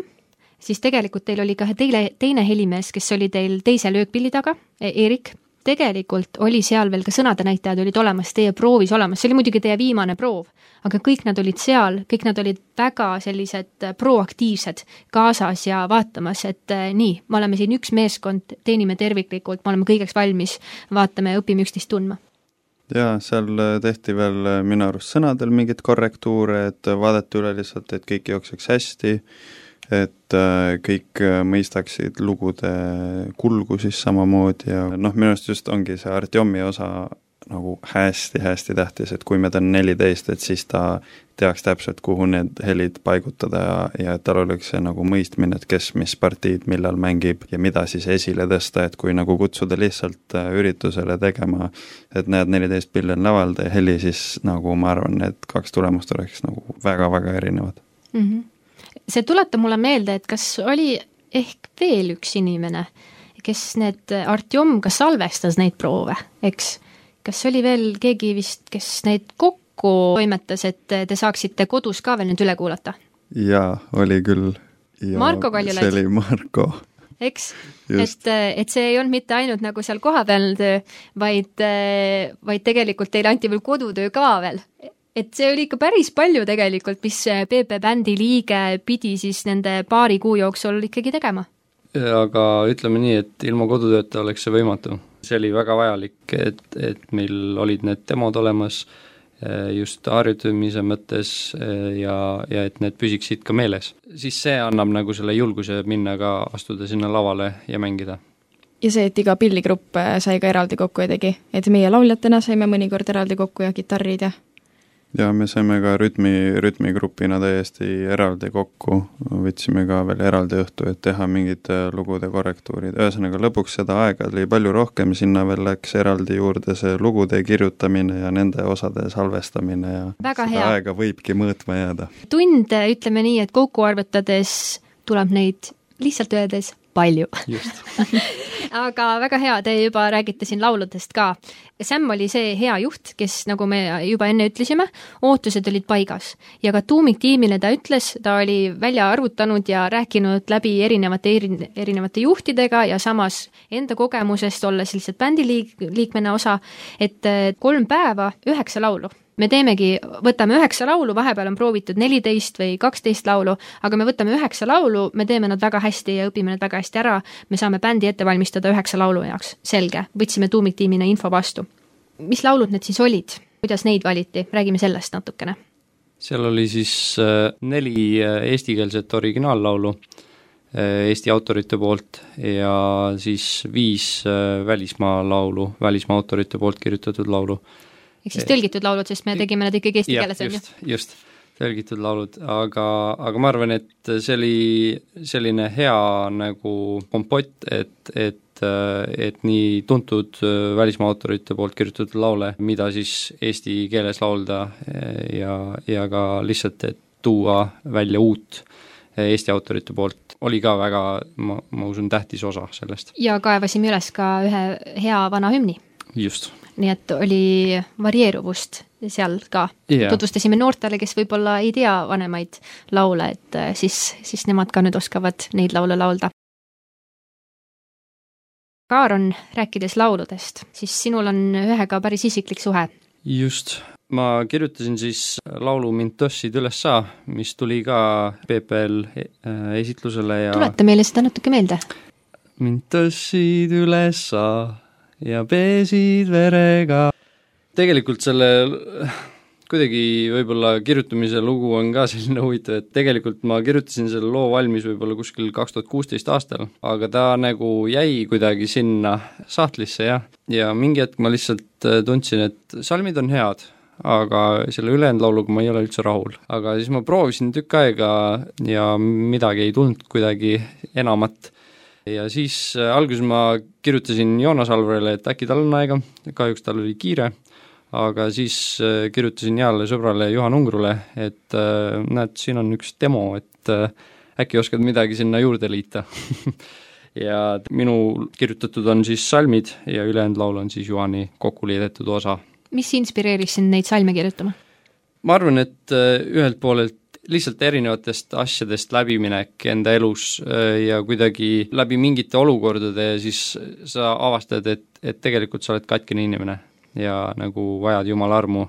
siis tegelikult teil oli ka teile, teine helimees, kes oli teil teise löökpilli taga, Eerik tegelikult oli seal veel ka sõnadenäitajad olid olemas, teie proovis olemas, see oli muidugi teie viimane proov, aga kõik nad olid seal, kõik nad olid väga sellised proaktiivsed, kaasas ja vaatamas, et äh, nii, me oleme siin üks meeskond, teenime terviklikult, me oleme kõigeks valmis, vaatame, õpime üksteist tundma. Jaa, seal äh, tehti veel minu arust sõnadel mingeid korrektuure, et vaadati üle lihtsalt, et kõik jookseks hästi, et äh, kõik äh, mõistaksid lugude kulgu siis samamoodi ja noh, minu arust just ongi see Artjomi osa nagu hästi-hästi tähtis, et kui me ta on neliteist, et siis ta teaks täpselt, kuhu need helid paigutada ja, ja et tal oleks see nagu mõistmine, et kes mis partiid millal mängib ja mida siis esile tõsta, et kui nagu kutsuda lihtsalt äh, üritusele tegema, et näed, neliteist pilli on laval, tee heli, siis nagu ma arvan, need kaks tulemust oleks nagu väga-väga erinevad mm. -hmm. See tuletab mulle meelde, et kas oli ehk veel üks inimene, kes need, Artjom, kas salvestas neid proove, eks? kas oli veel keegi vist, kes neid kokku toimetas, et te saaksite kodus ka veel nüüd üle kuulata? jaa, oli küll. Marko Kaljulaid? see oli Marko. eks, et, et see ei olnud mitte ainult nagu seal kohapealne töö, vaid, vaid tegelikult teile anti veel kodutöö ka veel et see oli ikka päris palju tegelikult, mis PP bändi liige pidi siis nende paari kuu jooksul ikkagi tegema. aga ütleme nii, et ilma kodutööta oleks see võimatu. see oli väga vajalik, et, et meil olid need demod olemas äh,, Äh, just harjutamise mõttes äh, ja, ja et need püsiksid ka meeles. siis see annab nagu selle julguse minna ka, astuda sinna lavale ja mängida. ja see, et iga pilligrupp äh, sai ka eraldi kokku ja tegi, et meie lauljatena saime mõnikord eraldi kokku ja kitarrid ja ja me saime ka rütmi, rütmigrupina täiesti eraldi kokku, võtsime ka veel eraldi õhtu, et teha mingid äh, lugude korrektuurid, ühesõnaga lõpuks seda aega oli palju rohkem, sinna veel läks eraldi juurde see lugude kirjutamine ja nende osade salvestamine ja Väga seda hea. aega võibki mõõtma jääda. tunde, ütleme nii, et kokku arvutades tuleb neid lihtsalt öeldes palju. *laughs* aga väga hea, te juba räägite siin lauludest ka. Sam oli see hea juht, kes, nagu me juba enne ütlesime, ootused olid paigas ja ka tuumiktiimile ta ütles, ta oli välja arvutanud ja rääkinud läbi erinevate, erinevate juhtidega ja samas enda kogemusest, olles lihtsalt bändi liik-, liikmena osa, et kolm päeva, üheksa laulu me teemegi, võtame üheksa laulu, vahepeal on proovitud neliteist või kaksteist laulu, aga me võtame üheksa laulu, me teeme nad väga hästi ja õpime need väga hästi ära, me saame bändi ette valmistada üheksa laulu jaoks, selge, võtsime tuumiktiimina info vastu. mis laulud need siis olid, kuidas neid valiti, räägime sellest natukene. seal oli siis äh, neli äh, eestikeelset originaallaulu äh, Eesti autorite poolt ja siis viis välismaa laulu, välismaa autorite poolt kirjutatud laulu ehk siis tõlgitud laulud, sest me tegime need ikkagi eesti keeles, on ju? just, tõlgitud laulud, aga, aga ma arvan, et see oli selline hea nagu kompott, et, et et nii tuntud välismaa autorite poolt kirjutatud laule, mida siis eesti keeles laulda ja, ja ka lihtsalt, et tuua välja uut Eesti autorite poolt, oli ka väga, ma, ma usun, tähtis osa sellest. ja kaevasime üles ka ühe hea vana hümni. just nii et oli varieeruvust seal ka yeah.. tutvustasime noortele, kes võib-olla ei tea vanemaid laule, et äh, siis, siis nemad ka nüüd oskavad neid laule laulda. Kaaron, rääkides lauludest, siis sinul on ühega päris isiklik suhe. just, ma kirjutasin siis laulu Mind tõstsid üles sa, mis tuli ka PPL äh, esitlusele ja tuleta meile seda natuke meelde. mind tõstsid üles sa ja pesid verega. tegelikult selle kuidagi võib-olla kirjutamise lugu on ka selline huvitav, et tegelikult ma kirjutasin selle loo valmis võib-olla kuskil kaks tuhat kuusteist aastal, aga ta nagu jäi kuidagi sinna sahtlisse jah, ja mingi hetk ma lihtsalt äh, tundsin, et salmid on head, aga selle ülejäänud lauluga ma ei ole üldse rahul. aga siis ma proovisin tükk aega ja midagi ei tulnud kuidagi enamat ja siis äh, alguses ma kirjutasin Joonas Alvarile, et äkki tal on aega, kahjuks tal oli kiire, aga siis äh, kirjutasin heale sõbrale Juhan Ungrule, et äh, näed, siin on üks demo, et äkki oskad midagi sinna juurde liita *laughs* ja minu kirjutatud on siis salmid ja ülejäänud laul on siis Juhani kokku liidetud osa. mis inspireeris sind neid salme kirjutama? ma arvan, et ühelt poolelt lihtsalt erinevatest asjadest läbiminek enda elus äh, ja kuidagi läbi mingite olukordade ja siis sa avastad, et, et tegelikult sa oled katkine inimene ja nagu vajad Jumala armu.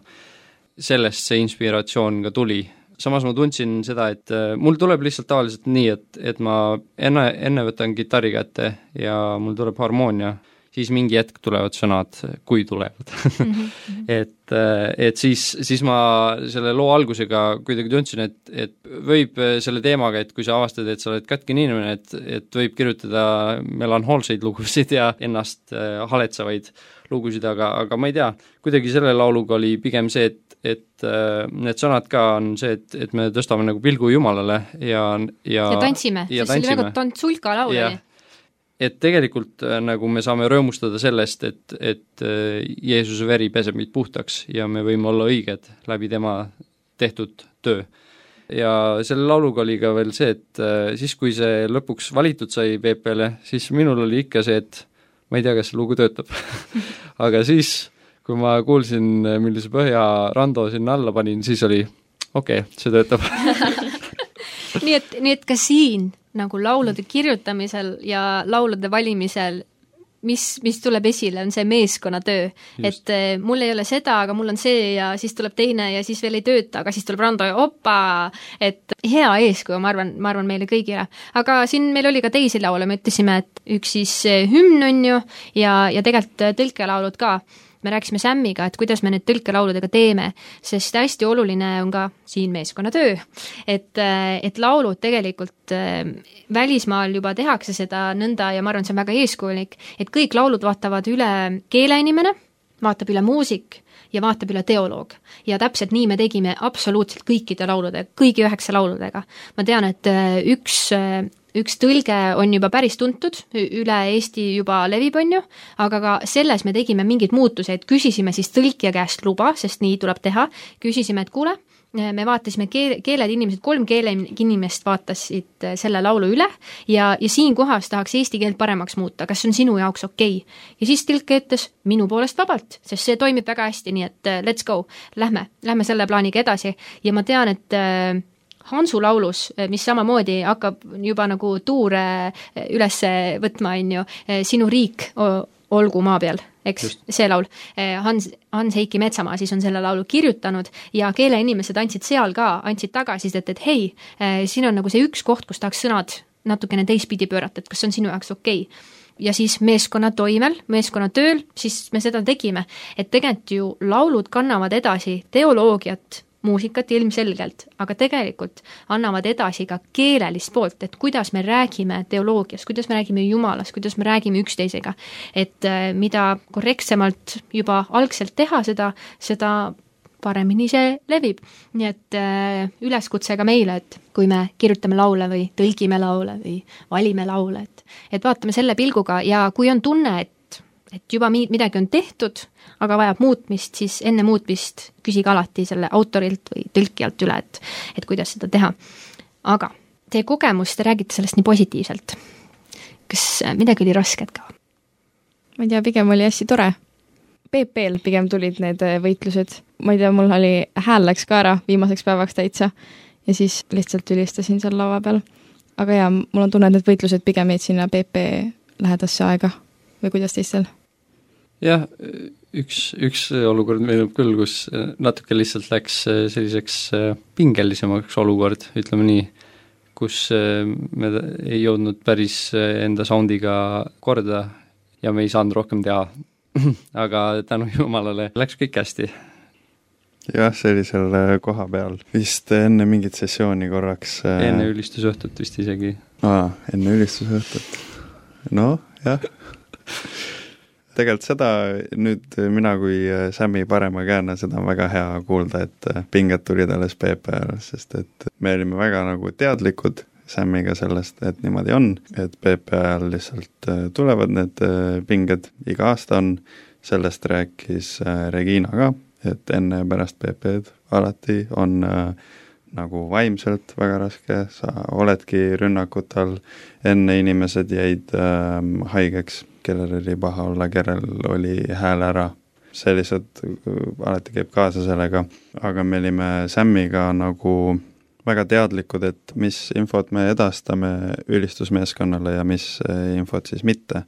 sellest see inspiratsioon ka tuli. samas ma tundsin seda, et äh, mul tuleb lihtsalt tavaliselt nii, et, et ma enne, enne võtan kitarri kätte ja mul tuleb harmoonia siis mingi hetk tulevad sõnad, kui tulevad. -hmm. *laughs* et, et siis, siis ma selle loo algusega kuidagi tundsin, et, et võib selle teemaga, et kui sa avastad, et sa oled katkine inimene, et, et võib kirjutada melanhoolseid lugusid ja ennast äh, haletsevaid lugusid, aga, aga ma ei tea, kuidagi selle lauluga oli pigem see, et, et need sõnad ka on see, et, et me tõstame nagu pilgu Jumalale ja, ja ja tantsime, see oli väga tantsulka laul oli et tegelikult äh, nagu me saame rõõmustada sellest, et, et äh, Jeesuse veri peseb meid puhtaks ja me võime olla õiged läbi tema tehtud töö. ja selle lauluga oli ka veel see, et äh, siis, kui see lõpuks valitud sai PP-le, siis minul oli ikka see, et ma ei tea, kas see lugu töötab *laughs* aga siis, kui ma kuulsin, millise põhja Rando sinna alla panin, siis oli okei okay,, see töötab *laughs* nii et, nii et ka siin nagu laulude kirjutamisel ja laulude valimisel mis, mis tuleb esile, on see meeskonnatöö. et eh, mul ei ole seda, aga mul on see ja siis tuleb teine ja siis veel ei tööta, aga siis tuleb Rando ja opa, et hea eeskuju, ma arvan, ma arvan meile kõigile. aga siin meil oli ka teisi laule, me ütlesime, et üks siis eh, hümn on ju ja, ja tegelikult eh, tõlkelaulud ka me rääkisime Sämmiga, et kuidas me need tõlkelauludega teeme, sest hästi oluline on ka siin meeskonnatöö. et, et laulud tegelikult äh, välismaal juba tehakse seda nõnda ja ma arvan, see on väga eeskujulik, et kõik laulud vaatavad üle keeleinimene, vaatab üle muusik ja vaatab üle teoloog. ja täpselt nii me tegime absoluutselt kõikide lauludega, kõigi üheksa lauludega. ma tean, et äh, üks äh, üks tõlge on juba päris tuntud, üle Eesti juba levib, on ju, aga ka selles me tegime mingeid muutuseid, küsisime siis tõlkija käest luba, sest nii tuleb teha, küsisime, et kuule, me vaatasime keel, keeled inimesed, kolm keeleinimest vaatasid selle laulu üle ja, ja siin kohas tahaks eesti keelt paremaks muuta, kas see on sinu jaoks okei okay.? ja siis tõlkija ütles minu poolest vabalt, sest see toimib väga hästi, nii et let's go, lähme, lähme selle plaaniga edasi ja ma tean, et äh, Hansu laulus, eh, mis samamoodi hakkab juba nagu tuure eh, üles võtma, on ju, eh, Sinu riik olgu maa peal, eks, see laul. Hans, Hans-Heiki Metsamaa siis on selle laulu kirjutanud ja keeleinimesed andsid seal ka, andsid tagasisidet, et hei, siin on nagu see üks koht, kus tahaks sõnad natukene teistpidi pöörata, et kas see on sinu jaoks okei okay ja siis meeskonna toimel, meeskonna tööl, siis me seda tegime. et tegelikult ju laulud kannavad edasi teoloogiat, muusikat ilmselgelt, aga tegelikult annavad edasi ka keelelist poolt, et kuidas me räägime teoloogiast, kuidas me räägime Jumalast, kuidas me räägime üksteisega. et äh, mida korrektsemalt juba algselt teha seda, seda paremini see levib. nii et äh, üleskutse ka meile, et kui me kirjutame laule või tõlgime laule või valime laule, et et vaatame selle pilguga ja kui on tunne, et et juba mi-, midagi on tehtud, aga vajab muutmist, siis enne muutmist küsige alati selle autorilt või tõlkijalt üle, et et kuidas seda teha. aga teie kogemus, te räägite sellest nii positiivselt. kas midagi oli rasket ka? ma ei tea, pigem oli hästi tore. PP-l pigem tulid need äh, võitlused, ma ei tea, mul oli, hääl läks ka ära viimaseks päevaks täitsa ja siis lihtsalt ülistasin seal laua peal. aga jaa, mul on tunne, et need võitlused pigem jäid sinna PP lähedasse aega või kuidas teistel? Jah, üks, üks olukord meenub küll, kus natuke lihtsalt läks selliseks äh, pingelisemaks olukord, ütleme nii, kus äh, me ei jõudnud päris äh, enda soundiga korda ja me ei saanud rohkem teha. *clears throat* aga tänu jumalale läks kõik hästi. jah, sellisel koha peal, vist enne mingit sessiooni korraks enne ülistusõhtut vist isegi. aa, enne ülistusõhtut. noh, jah *laughs* tegelikult seda nüüd mina kui äh, Sämi parema käena, seda on väga hea kuulda, et äh, pinged tulid alles PPR, sest et me olime väga nagu teadlikud Sämmiga sellest, et niimoodi on, et PPR lihtsalt äh, tulevad need pinged, iga aasta on, sellest rääkis Regina ka, et enne ja pärast PP-d alati on nagu vaimselt väga raske, sa oledki rünnakute all, enne inimesed jäid äh, haigeks kellel oli paha olla, kellel oli hääl ära, see lihtsalt äh, alati käib kaasa sellega, aga me olime Sämmiga nagu väga teadlikud, et mis infot me edastame ülistusmeeskonnale ja mis äh, infot siis mitte.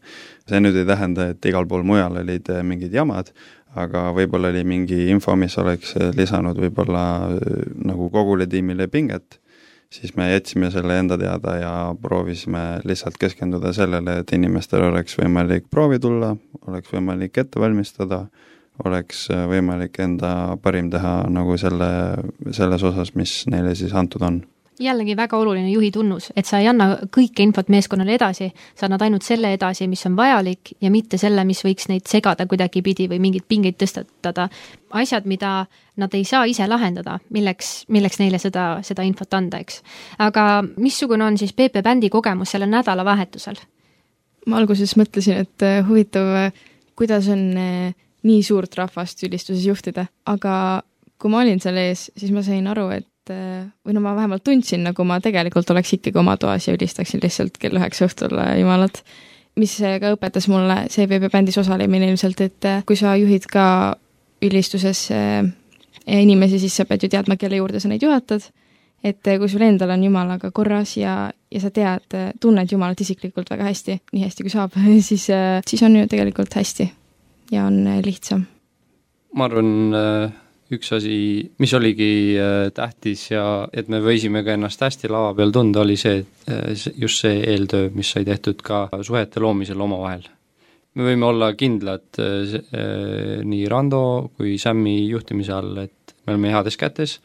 see nüüd ei tähenda, et igal pool mujal olid äh, mingid jamad, aga võib-olla oli mingi info, mis oleks lisanud võib-olla nagu kogule tiimile pinget, siis me jätsime selle enda teada ja proovisime lihtsalt keskenduda sellele, et inimestel oleks võimalik proovi tulla, oleks võimalik ette valmistada, oleks võimalik enda parim teha nagu selle, selles osas, mis neile siis antud on jällegi väga oluline juhi tunnus, et sa ei anna kõike infot meeskonnale edasi, sa annad ainult selle edasi, mis on vajalik ja mitte selle, mis võiks neid segada kuidagipidi või mingeid pingeid tõstatada. asjad, mida nad ei saa ise lahendada, milleks, milleks neile seda, seda infot anda, eks. aga missugune on siis PP bändi kogemus sellel nädalavahetusel? ma alguses mõtlesin, et äh, huvitav, äh, kuidas on äh, nii suurt rahvast ülistuses juhtida, aga kui ma olin seal ees, siis ma sain aru, et et või no ma vähemalt tundsin, nagu ma tegelikult oleks ikkagi oma toas ja ülistaksin lihtsalt kell üheksa õhtul Jumalat. mis ka õpetas mulle CVP bändis osalemine ilmselt, et kui sa juhid ka ülistuses eh, inimesi, siis sa pead ju teadma, kelle juurde sa neid juhatad, et kui sul endal on Jumalaga korras ja, ja sa tead, tunned Jumalat isiklikult väga hästi, nii hästi kui saab, *laughs* siis, siis on ju tegelikult hästi ja on lihtsam. ma arvan üks asi, mis oligi äh, tähtis ja et me võisime ka ennast hästi lava peal tunda, oli see, äh, just see eeltöö, mis sai tehtud ka suhete loomisel omavahel. me võime olla kindlad äh, nii Rando kui Sämmi juhtimise all, et me oleme heades kätes,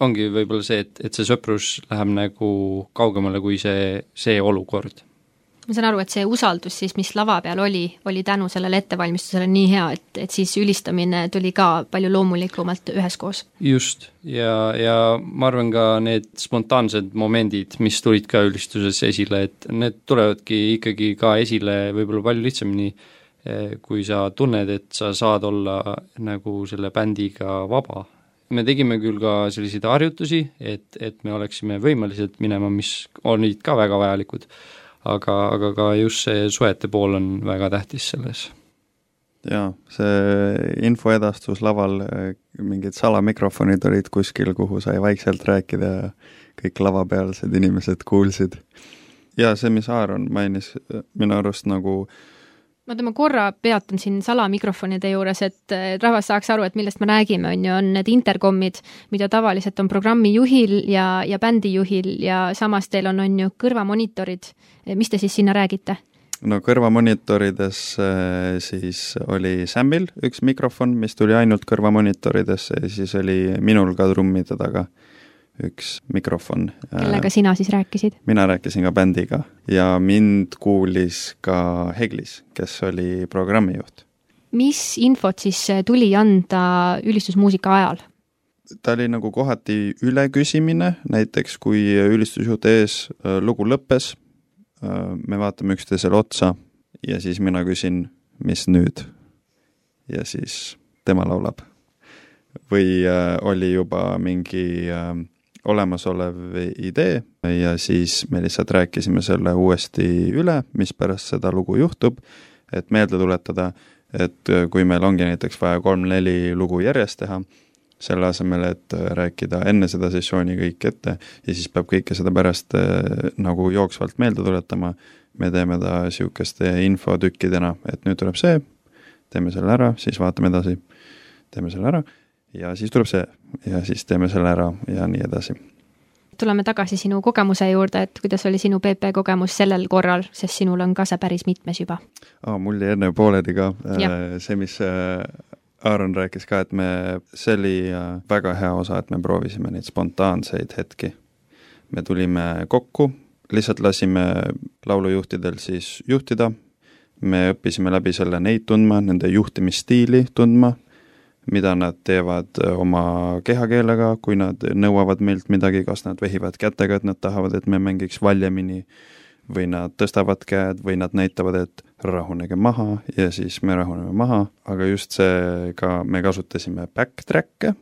ongi võib-olla see, et, et see sõprus läheb nagu kaugemale kui see, see olukord ma saan aru, et see usaldus siis, mis lava peal oli, oli tänu sellele ettevalmistusele nii hea, et, et siis ülistamine tuli ka palju loomulikumalt üheskoos. just, ja, ja ma arvan ka need spontaansed momendid, mis tulid ka ülistuses esile, et need tulevadki ikkagi ka esile võib-olla palju lihtsamini, eh, kui sa tunned, et sa saad olla nagu selle bändiga vaba. me tegime küll ka selliseid harjutusi, et, et me oleksime võimelised minema, mis olid ka väga vajalikud aga, aga ka just see suhete pool on väga tähtis selles. jaa, see infoedastus laval, mingid salamikrofonid olid kuskil, kuhu sai vaikselt rääkida ja kõik lavapealsed inimesed kuulsid. ja see, mis Aaron mainis, minu arust nagu äh, ma korra peatun siin salamikrofonide juures, et rahvas saaks aru, et millest me räägime, on ju, on need interkomid, mida tavaliselt on programmijuhil ja, ja bändijuhil ja samas teil on, on ju, kõrvamonitorid. mis te siis sinna räägite? no kõrvamunitorides äh, siis oli Samil üks mikrofon, mis tuli ainult kõrvamonitoridesse ja siis oli minul ka trummide taga üks mikrofon. kellega sina siis rääkisid? mina rääkisin ka bändiga ja mind kuulis ka Heglis, kes oli programmijuht. mis infot siis tuli anda ülistusmuusika ajal? ta oli nagu kohati üleküsimine, näiteks kui ülistusjuht ees äh, lugu lõppes, äh, me vaatame üksteisele otsa ja siis mina küsin, mis nüüd? ja siis tema laulab. või äh, oli juba mingi äh, olemasolev idee ja siis me lihtsalt rääkisime selle uuesti üle, mis pärast seda lugu juhtub, et meelde tuletada, et kui meil ongi näiteks vaja kolm-neli lugu järjest teha, selle asemel, et rääkida enne seda sessiooni kõik ette ja siis peab kõike seda pärast eh, nagu jooksvalt meelde tuletama, me teeme ta niisuguste infotükkidena, et nüüd tuleb see, teeme selle ära, siis vaatame edasi, teeme selle ära ja siis tuleb see ja siis teeme selle ära ja nii edasi. tuleme tagasi sinu kogemuse juurde, et kuidas oli sinu PP kogemus sellel korral, sest sinul on ka see päris mitmes juba oh,. mul jäi enne pooleli ka. Äh, see, mis äh, Aaron rääkis ka, et me, see oli äh, väga hea osa, et me proovisime neid spontaanseid hetki. me tulime kokku, lihtsalt lasime laulujuhtidel siis juhtida, me õppisime läbi selle neid tundma, nende juhtimisstiili tundma mida nad teevad äh, oma kehakeelega, kui nad nõuavad meilt midagi, kas nad vehivad kätega, et nad tahavad, et me mängiks valjemini, või nad tõstavad käed või nad näitavad, et rahunege maha ja siis me rahuneme maha, aga just see ka, me kasutasime backtrack'e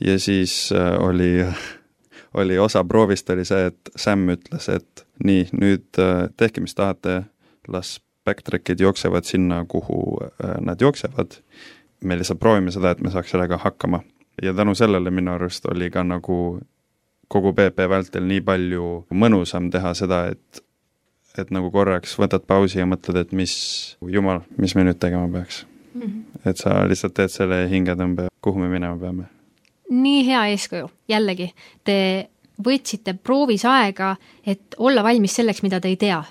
ja siis äh, oli, *laughs* oli osa proovist oli see, et Sam ütles, et nii, nüüd äh, tehke, mis tahate, las backtrack'id jooksevad sinna, kuhu nad jooksevad me lihtsalt proovime seda, et me saaks sellega hakkama. ja tänu sellele minu arust oli ka nagu kogu PP vältel nii palju mõnusam teha seda, et et nagu korraks võtad pausi ja mõtled, et mis, jumal, mis me nüüd tegema peaks mm. -hmm. et sa lihtsalt teed selle hingetõmbe, kuhu me minema peame. nii hea eeskuju, jällegi, te võtsite proovis aega, et olla valmis selleks, mida te ei tea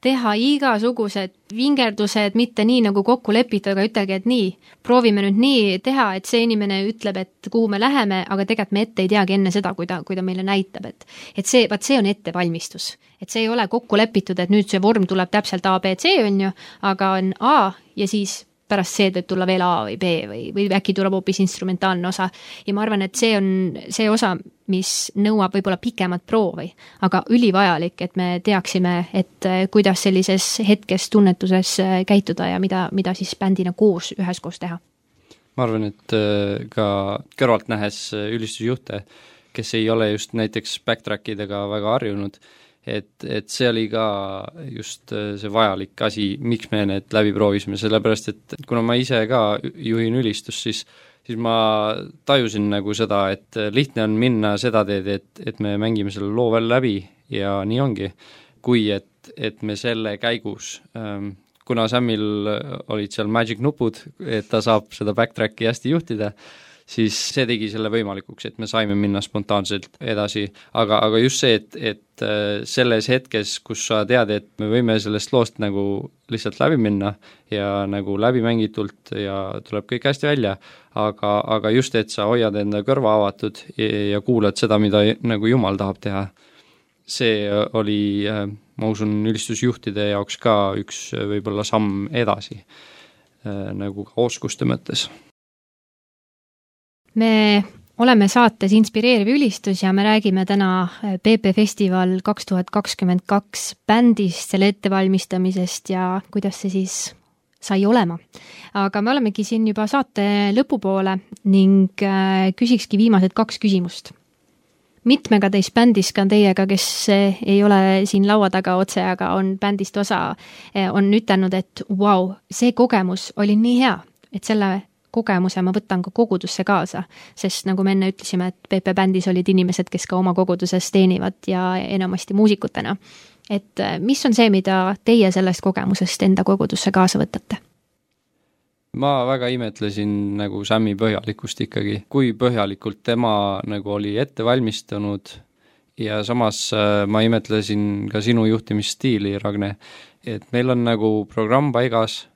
teha igasugused vingerdused, mitte nii nagu kokku lepitud, aga ütelge, et nii, proovime nüüd nii teha, et see inimene ütleb, et kuhu me läheme, aga tegelikult me ette ei teagi enne seda, kui ta, kui ta meile näitab, et et see, vaat see on ettevalmistus. et see ei ole kokku lepitud, et nüüd see vorm tuleb täpselt A, B, C, on ju, aga on A ja siis pärast C võib tulla veel A või B või, või äkki tuleb hoopis instrumentaalne osa. ja ma arvan, et see on see osa, mis nõuab võib-olla pikemat proovi, aga ülivajalik, et me teaksime, et äh, kuidas sellises hetkes, tunnetuses äh, käituda ja mida, mida siis bändina koos, üheskoos teha. ma arvan, et äh, ka kõrvalt nähes ülistusjuhte, kes ei ole just näiteks backtrack idega väga harjunud, et, et see oli ka just äh, see vajalik asi, miks me need läbi proovisime, sellepärast et kuna ma ise ka juhin ülistust, siis siis ma tajusin nagu seda, et lihtne on minna seda teed, et, et me mängime selle loo veel läbi ja nii ongi, kui et, et me selle käigus ähm, kuna Samil olid seal magic nupud, et ta saab seda backtracki hästi juhtida, siis see tegi selle võimalikuks, et me saime minna spontaanselt edasi, aga, aga just see, et, et äh, selles hetkes, kus sa tead, et me võime sellest loost nagu lihtsalt läbi minna ja nagu läbimängitult ja tuleb kõik hästi välja, aga, aga just, et sa hoiad enda kõrva avatud ja, ja kuulad seda, mida nagu Jumal tahab teha, see oli, äh, ma usun, ülistusjuhtide jaoks ka üks äh, võib-olla samm edasi, nagu ka oskuste mõttes me oleme saates Inspireeriv ülistus ja me räägime täna PP Festival kaks tuhat kakskümmend kaks bändist, selle ettevalmistamisest ja kuidas see siis sai olema. aga me olemegi siin juba saate lõpupoole ning äh, küsikski viimased kaks küsimust. mitmega teist bändist, ka teiega, kes ei ole siin laua taga otse, aga on bändist osa, äh, on ütelnud, et vau wow,, see kogemus oli nii hea, et selle kogemuse ma võtan ka kogudusse kaasa, sest nagu me enne ütlesime, et PP bändis olid inimesed, kes ka oma koguduses teenivad ja enamasti muusikutena. et äh, mis on see, mida teie sellest kogemusest enda kogudusse kaasa võtate? ma väga imetlesin nagu Sämmi põhjalikkust ikkagi, kui põhjalikult tema nagu oli ette valmistanud ja samas äh, ma imetlesin ka sinu juhtimisstiili, Ragne, et meil on nagu programm paigas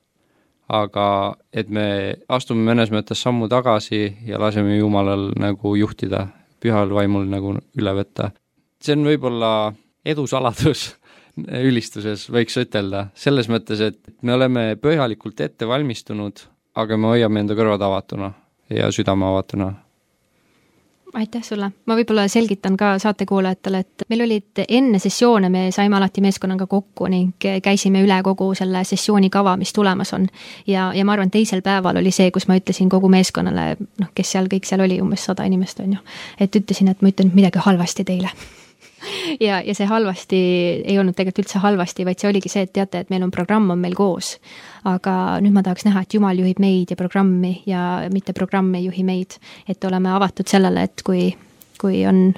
aga et me astume mõnes mõttes sammu tagasi ja laseme Jumalal nagu juhtida, pühal vaimul nagu üle võtta. see on võib-olla edu saladus *laughs* ülistuses, võiks ütelda, selles mõttes, et me oleme põhjalikult ette valmistunud, aga me hoiame enda kõrvad avatuna ja südame avatuna aitäh sulle, ma võib-olla selgitan ka saatekuulajatele, et meil olid enne sessioone, me saime alati meeskonnaga kokku ning käisime üle kogu selle sessiooni kava, mis tulemas on. ja, ja ma arvan, teisel päeval oli see, kus ma ütlesin kogu meeskonnale, noh, kes seal kõik seal oli, umbes sada inimest on ju, et ütlesin, et ma ütlen midagi halvasti teile *laughs* ja, ja see halvasti ei olnud tegelikult üldse halvasti, vaid see oligi see, et teate, et meil on programm on meil koos. aga nüüd ma tahaks näha, et Jumal juhib meid ja programmi ja mitte programm ei juhi meid. et oleme avatud sellele, et kui, kui on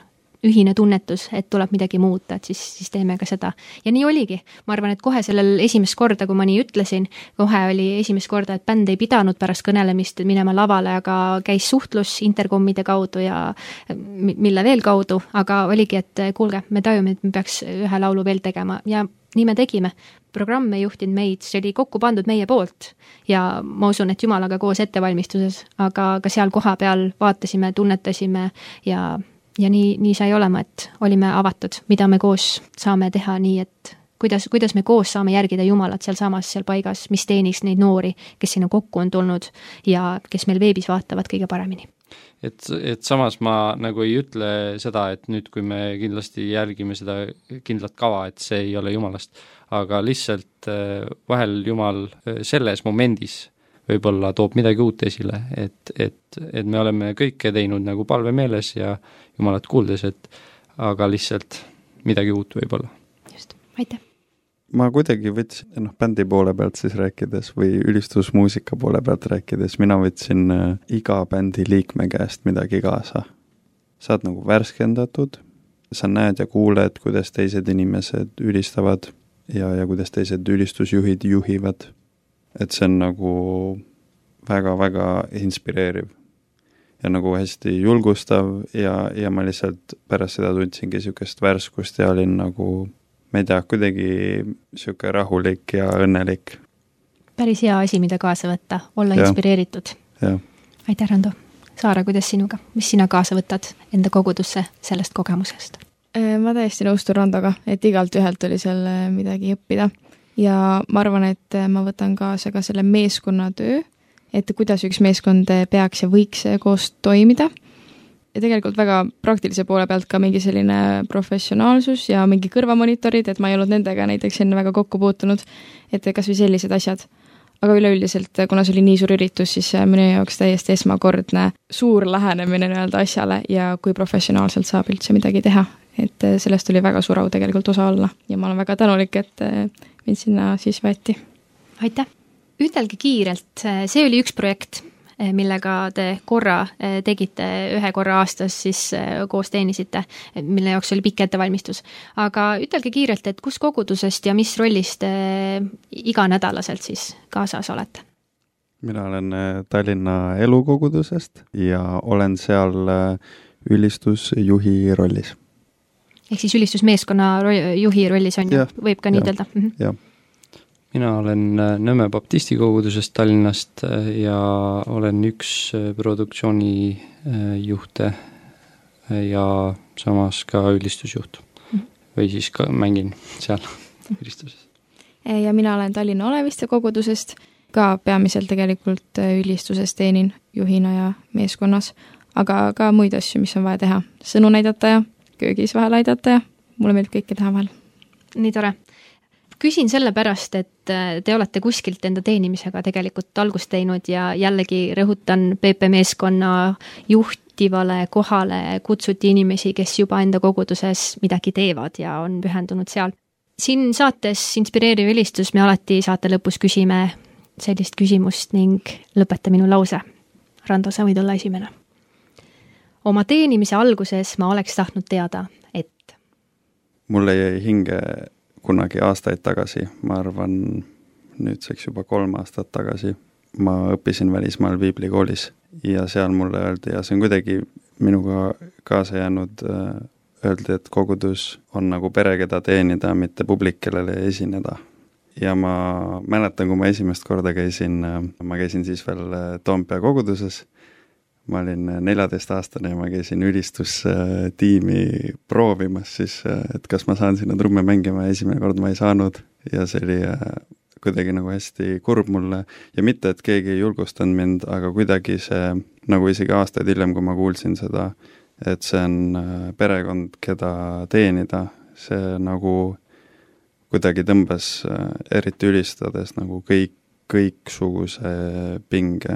ühine tunnetus, et tuleb midagi muuta, et siis, siis teeme ka seda. ja nii oligi. ma arvan, et kohe sellel esimest korda, kui ma nii ütlesin, kohe oli esimest korda, et bänd ei pidanud pärast kõnelemist minema lavale, aga käis suhtlus interkomide kaudu ja mille veel kaudu, aga oligi, et kuulge, me tajume, et me peaks ühe laulu veel tegema ja nii me tegime. programm ei juhtinud meid, see oli kokku pandud meie poolt ja ma usun, et Jumalaga koos ettevalmistuses, aga ka seal kohapeal vaatasime, tunnetasime ja ja nii, nii sai olema, et olime avatud, mida me koos saame teha nii, et kuidas, kuidas me koos saame järgida Jumalat sealsamas, seal paigas, mis teeniks neid noori, kes sinna kokku on tulnud ja kes meil veebis vaatavad kõige paremini. Et, et samas ma nagu ei ütle seda, et nüüd, kui me kindlasti järgime seda kindlat kava, et see ei ole Jumalast, aga lihtsalt äh, vahel Jumal äh, selles momendis võib-olla toob midagi uut esile, et, et, et me oleme kõike teinud nagu palvemeeles ja Jumalat kuuldes, et aga lihtsalt midagi uut võib-olla. just, aitäh! ma kuidagi võtsin, noh, bändi poole pealt siis rääkides või ülistusmuusika poole pealt rääkides, mina võtsin äh, iga bändi liikme käest midagi kaasa. sa oled nagu värskendatud, sa näed ja kuuled, kuidas teised inimesed ülistavad ja, ja kuidas teised ülistusjuhid juhivad et see on nagu väga-väga inspireeriv. ja nagu hästi julgustav ja, ja ma lihtsalt pärast seda tundsingi niisugust värskust ja olin nagu ma ei tea, kuidagi niisugune rahulik ja õnnelik. päris hea asi, mida kaasa võtta, olla ja. inspireeritud. aitäh, Rando! Saara, kuidas sinuga, mis sina kaasa võtad enda kogudusse sellest kogemusest? Äh, ma täiesti nõustun Randoga, et igalt ühelt oli seal äh, midagi õppida ja ma arvan, et äh, ma võtan kaasa ka selle meeskonnatöö, et kuidas üks meeskond peaks ja võiks koos toimida ja tegelikult väga praktilise poole pealt ka mingi selline professionaalsus ja mingi kõrvamonitorid, et ma ei olnud nendega näiteks enne väga kokku puutunud, et kas või sellised asjad. aga üleüldiselt, kuna see oli nii suur üritus, siis minu jaoks täiesti esmakordne suur lähenemine nii-öelda asjale ja kui professionaalselt saab üldse midagi teha. Et sellest oli väga suur au tegelikult osa olla ja ma olen väga tänulik, et mind sinna siis võeti. aitäh! ütelge kiirelt, see oli üks projekt millega te korra tegite, ühe korra aastas siis koos teenisite, mille jaoks oli pikk ettevalmistus. aga ütelge kiirelt, et kus kogudusest ja mis rollis te iganädalaselt siis kaasas olete? mina olen Tallinna elukogudusest ja olen seal ülistusjuhi rollis. Ehk siis ülistusmeeskonna juhi rollis on ju, võib ka nii ütelda? Mhm. jah mina olen äh, Nõmme baptisti kogudusest Tallinnast äh, ja olen üks äh, produktsioonijuhte ja samas ka ülistusjuht. Mhm. või siis ka mängin seal ülistuses. ja mina olen Tallinna Oleviste kogudusest, ka peamiselt tegelikult ülistuses teenin juhina ja meeskonnas, aga ka muid asju, mis on vaja teha. sõnu näidata ja köögis vahel aidata ja mulle meeldib kõike teha vahel. nii tore küsin sellepärast, et äh, te olete kuskilt enda teenimisega tegelikult algust teinud ja jällegi rõhutan, PP meeskonna juhtivale kohale kutsuti inimesi, kes juba enda koguduses midagi teevad ja on pühendunud seal. siin saates Inspireeriv helistus me alati saate lõpus küsime sellist küsimust ning lõpeta minu lause. Rando, sa võid olla esimene. Oma teenimise alguses ma oleks tahtnud teada, et mulle jäi hinge kunagi aastaid tagasi, ma arvan nüüdseks juba kolm aastat tagasi, ma õppisin välismaal piiblikoolis ja seal mulle öeldi ja see on kuidagi minuga kaasa jäänud, äh, öeldi, et kogudus on nagu pere, keda teenida, mitte publik, kellele esineda. ja ma mäletan, kui ma esimest korda käisin, äh, ma käisin siis veel äh, Toompea koguduses ma olin neljateistaastane ja ma käisin ülistustiimi proovimas siis, et kas ma saan sinna trumme mängima ja esimene kord ma ei saanud. Ja see oli äh, kuidagi nagu hästi kurb mulle. Ja mitte, et keegi ei julgustanud mind, aga kuidagi see, nagu isegi aastaid hiljem, kui ma kuulsin seda, et see on äh, perekond, keda teenida, see nagu kuidagi tõmbas, äh, eriti ülistades nagu kõik, kõiksuguse pinge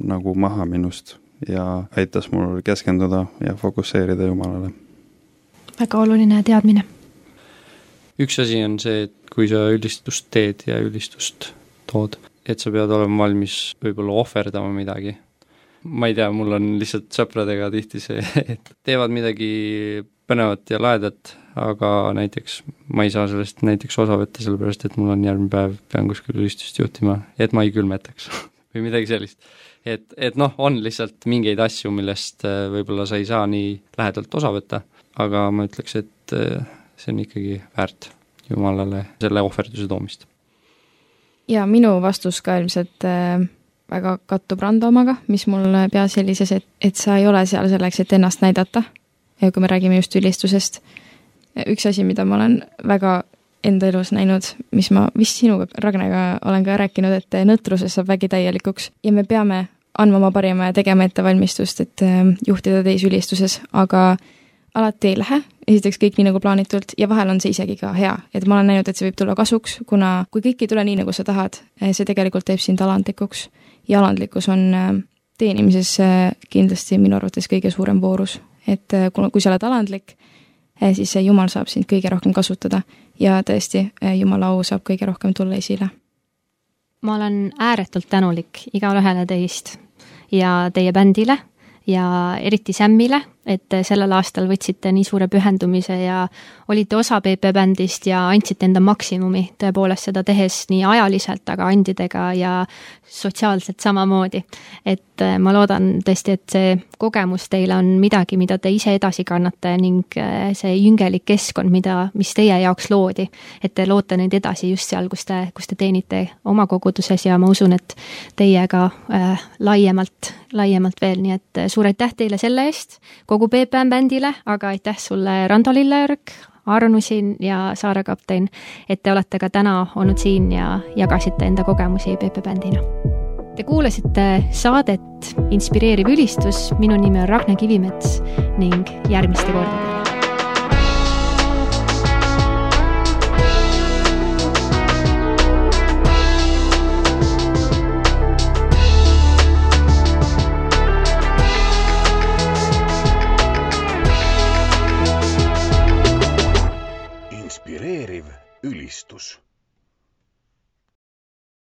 nagu maha minust ja aitas mul keskenduda ja fokusseerida Jumalale. väga oluline teadmine. üks asi on see, et kui sa ülistust teed ja ülistust tood, et sa pead olema valmis võib-olla ohverdama midagi. ma ei tea, mul on lihtsalt sõpradega tihti see, *laughs* et teevad midagi põnevat ja lahedat, aga näiteks ma ei saa sellest näiteks osa võtta, sellepärast et mul on järgmine päev, pean kuskil ülistust juhtima, et ma ei külmetaks *laughs* või midagi sellist et, et noh, on lihtsalt mingeid asju, millest äh, võib-olla sa ei saa nii lähedalt osa võtta, aga ma ütleks, et äh, see on ikkagi väärt Jumalale selle ohverduse toomist. ja minu vastus ka ilmselt äh, väga kattub Rando omaga, mis mul peas helises, et, et sa ei ole seal selleks, et ennast näidata. kui me räägime just ülistusest, üks asi, mida ma olen väga enda elus näinud, mis ma vist sinuga, Ragnega, olen ka rääkinud, et nõtruses saab vägi täielikuks. Ja me peame andma oma parima ja tegema ettevalmistust, et ähm, juhtida teisi ülistuses, aga alati ei lähe, esiteks kõik nii nagu plaanitult ja vahel on see isegi ka hea, et ma olen näinud, et see võib tulla kasuks, kuna kui kõik ei tule nii, nagu sa tahad, eh, see tegelikult teeb sind alandlikuks. Ja alandlikkus on teenimises kindlasti minu arvates kõige suurem voorus, et kui sa oled alandlik, eh, siis Jumal saab sind kõige rohkem kasutada ja tõesti, eh, Jumala au saab kõige rohkem tulla esile. ma olen ääretult tänulik igale ühele teist ja teie bändile ja eriti Sämmile, et sellel aastal võtsite nii suure pühendumise ja olite osa PP bändist ja andsite enda maksimumi tõepoolest seda tehes nii ajaliselt, aga andidega ja sotsiaalselt samamoodi. et äh, ma loodan tõesti, et see kogemus teile on midagi, mida te ise edasi kannate ning äh, see jüngelik keskkond, mida, mis teie jaoks loodi, et te loote neid edasi just seal, kus te, kus te teenite oma koguduses ja ma usun, et teie ka äh, laiemalt, laiemalt veel, nii et äh, suur aitäh teile selle eest, kogu PPM bändile, aga aitäh sulle, Rando Lillejärg, Arnu siin ja Saare kapten, et te olete ka täna olnud siin ja jagasite enda kogemusi PP bändina. Te kuulasite saadet Inspireeriv ülistus, minu nimi on Ragne Kivimets ning järgmiste kordadeni. Inspireeriv ülistus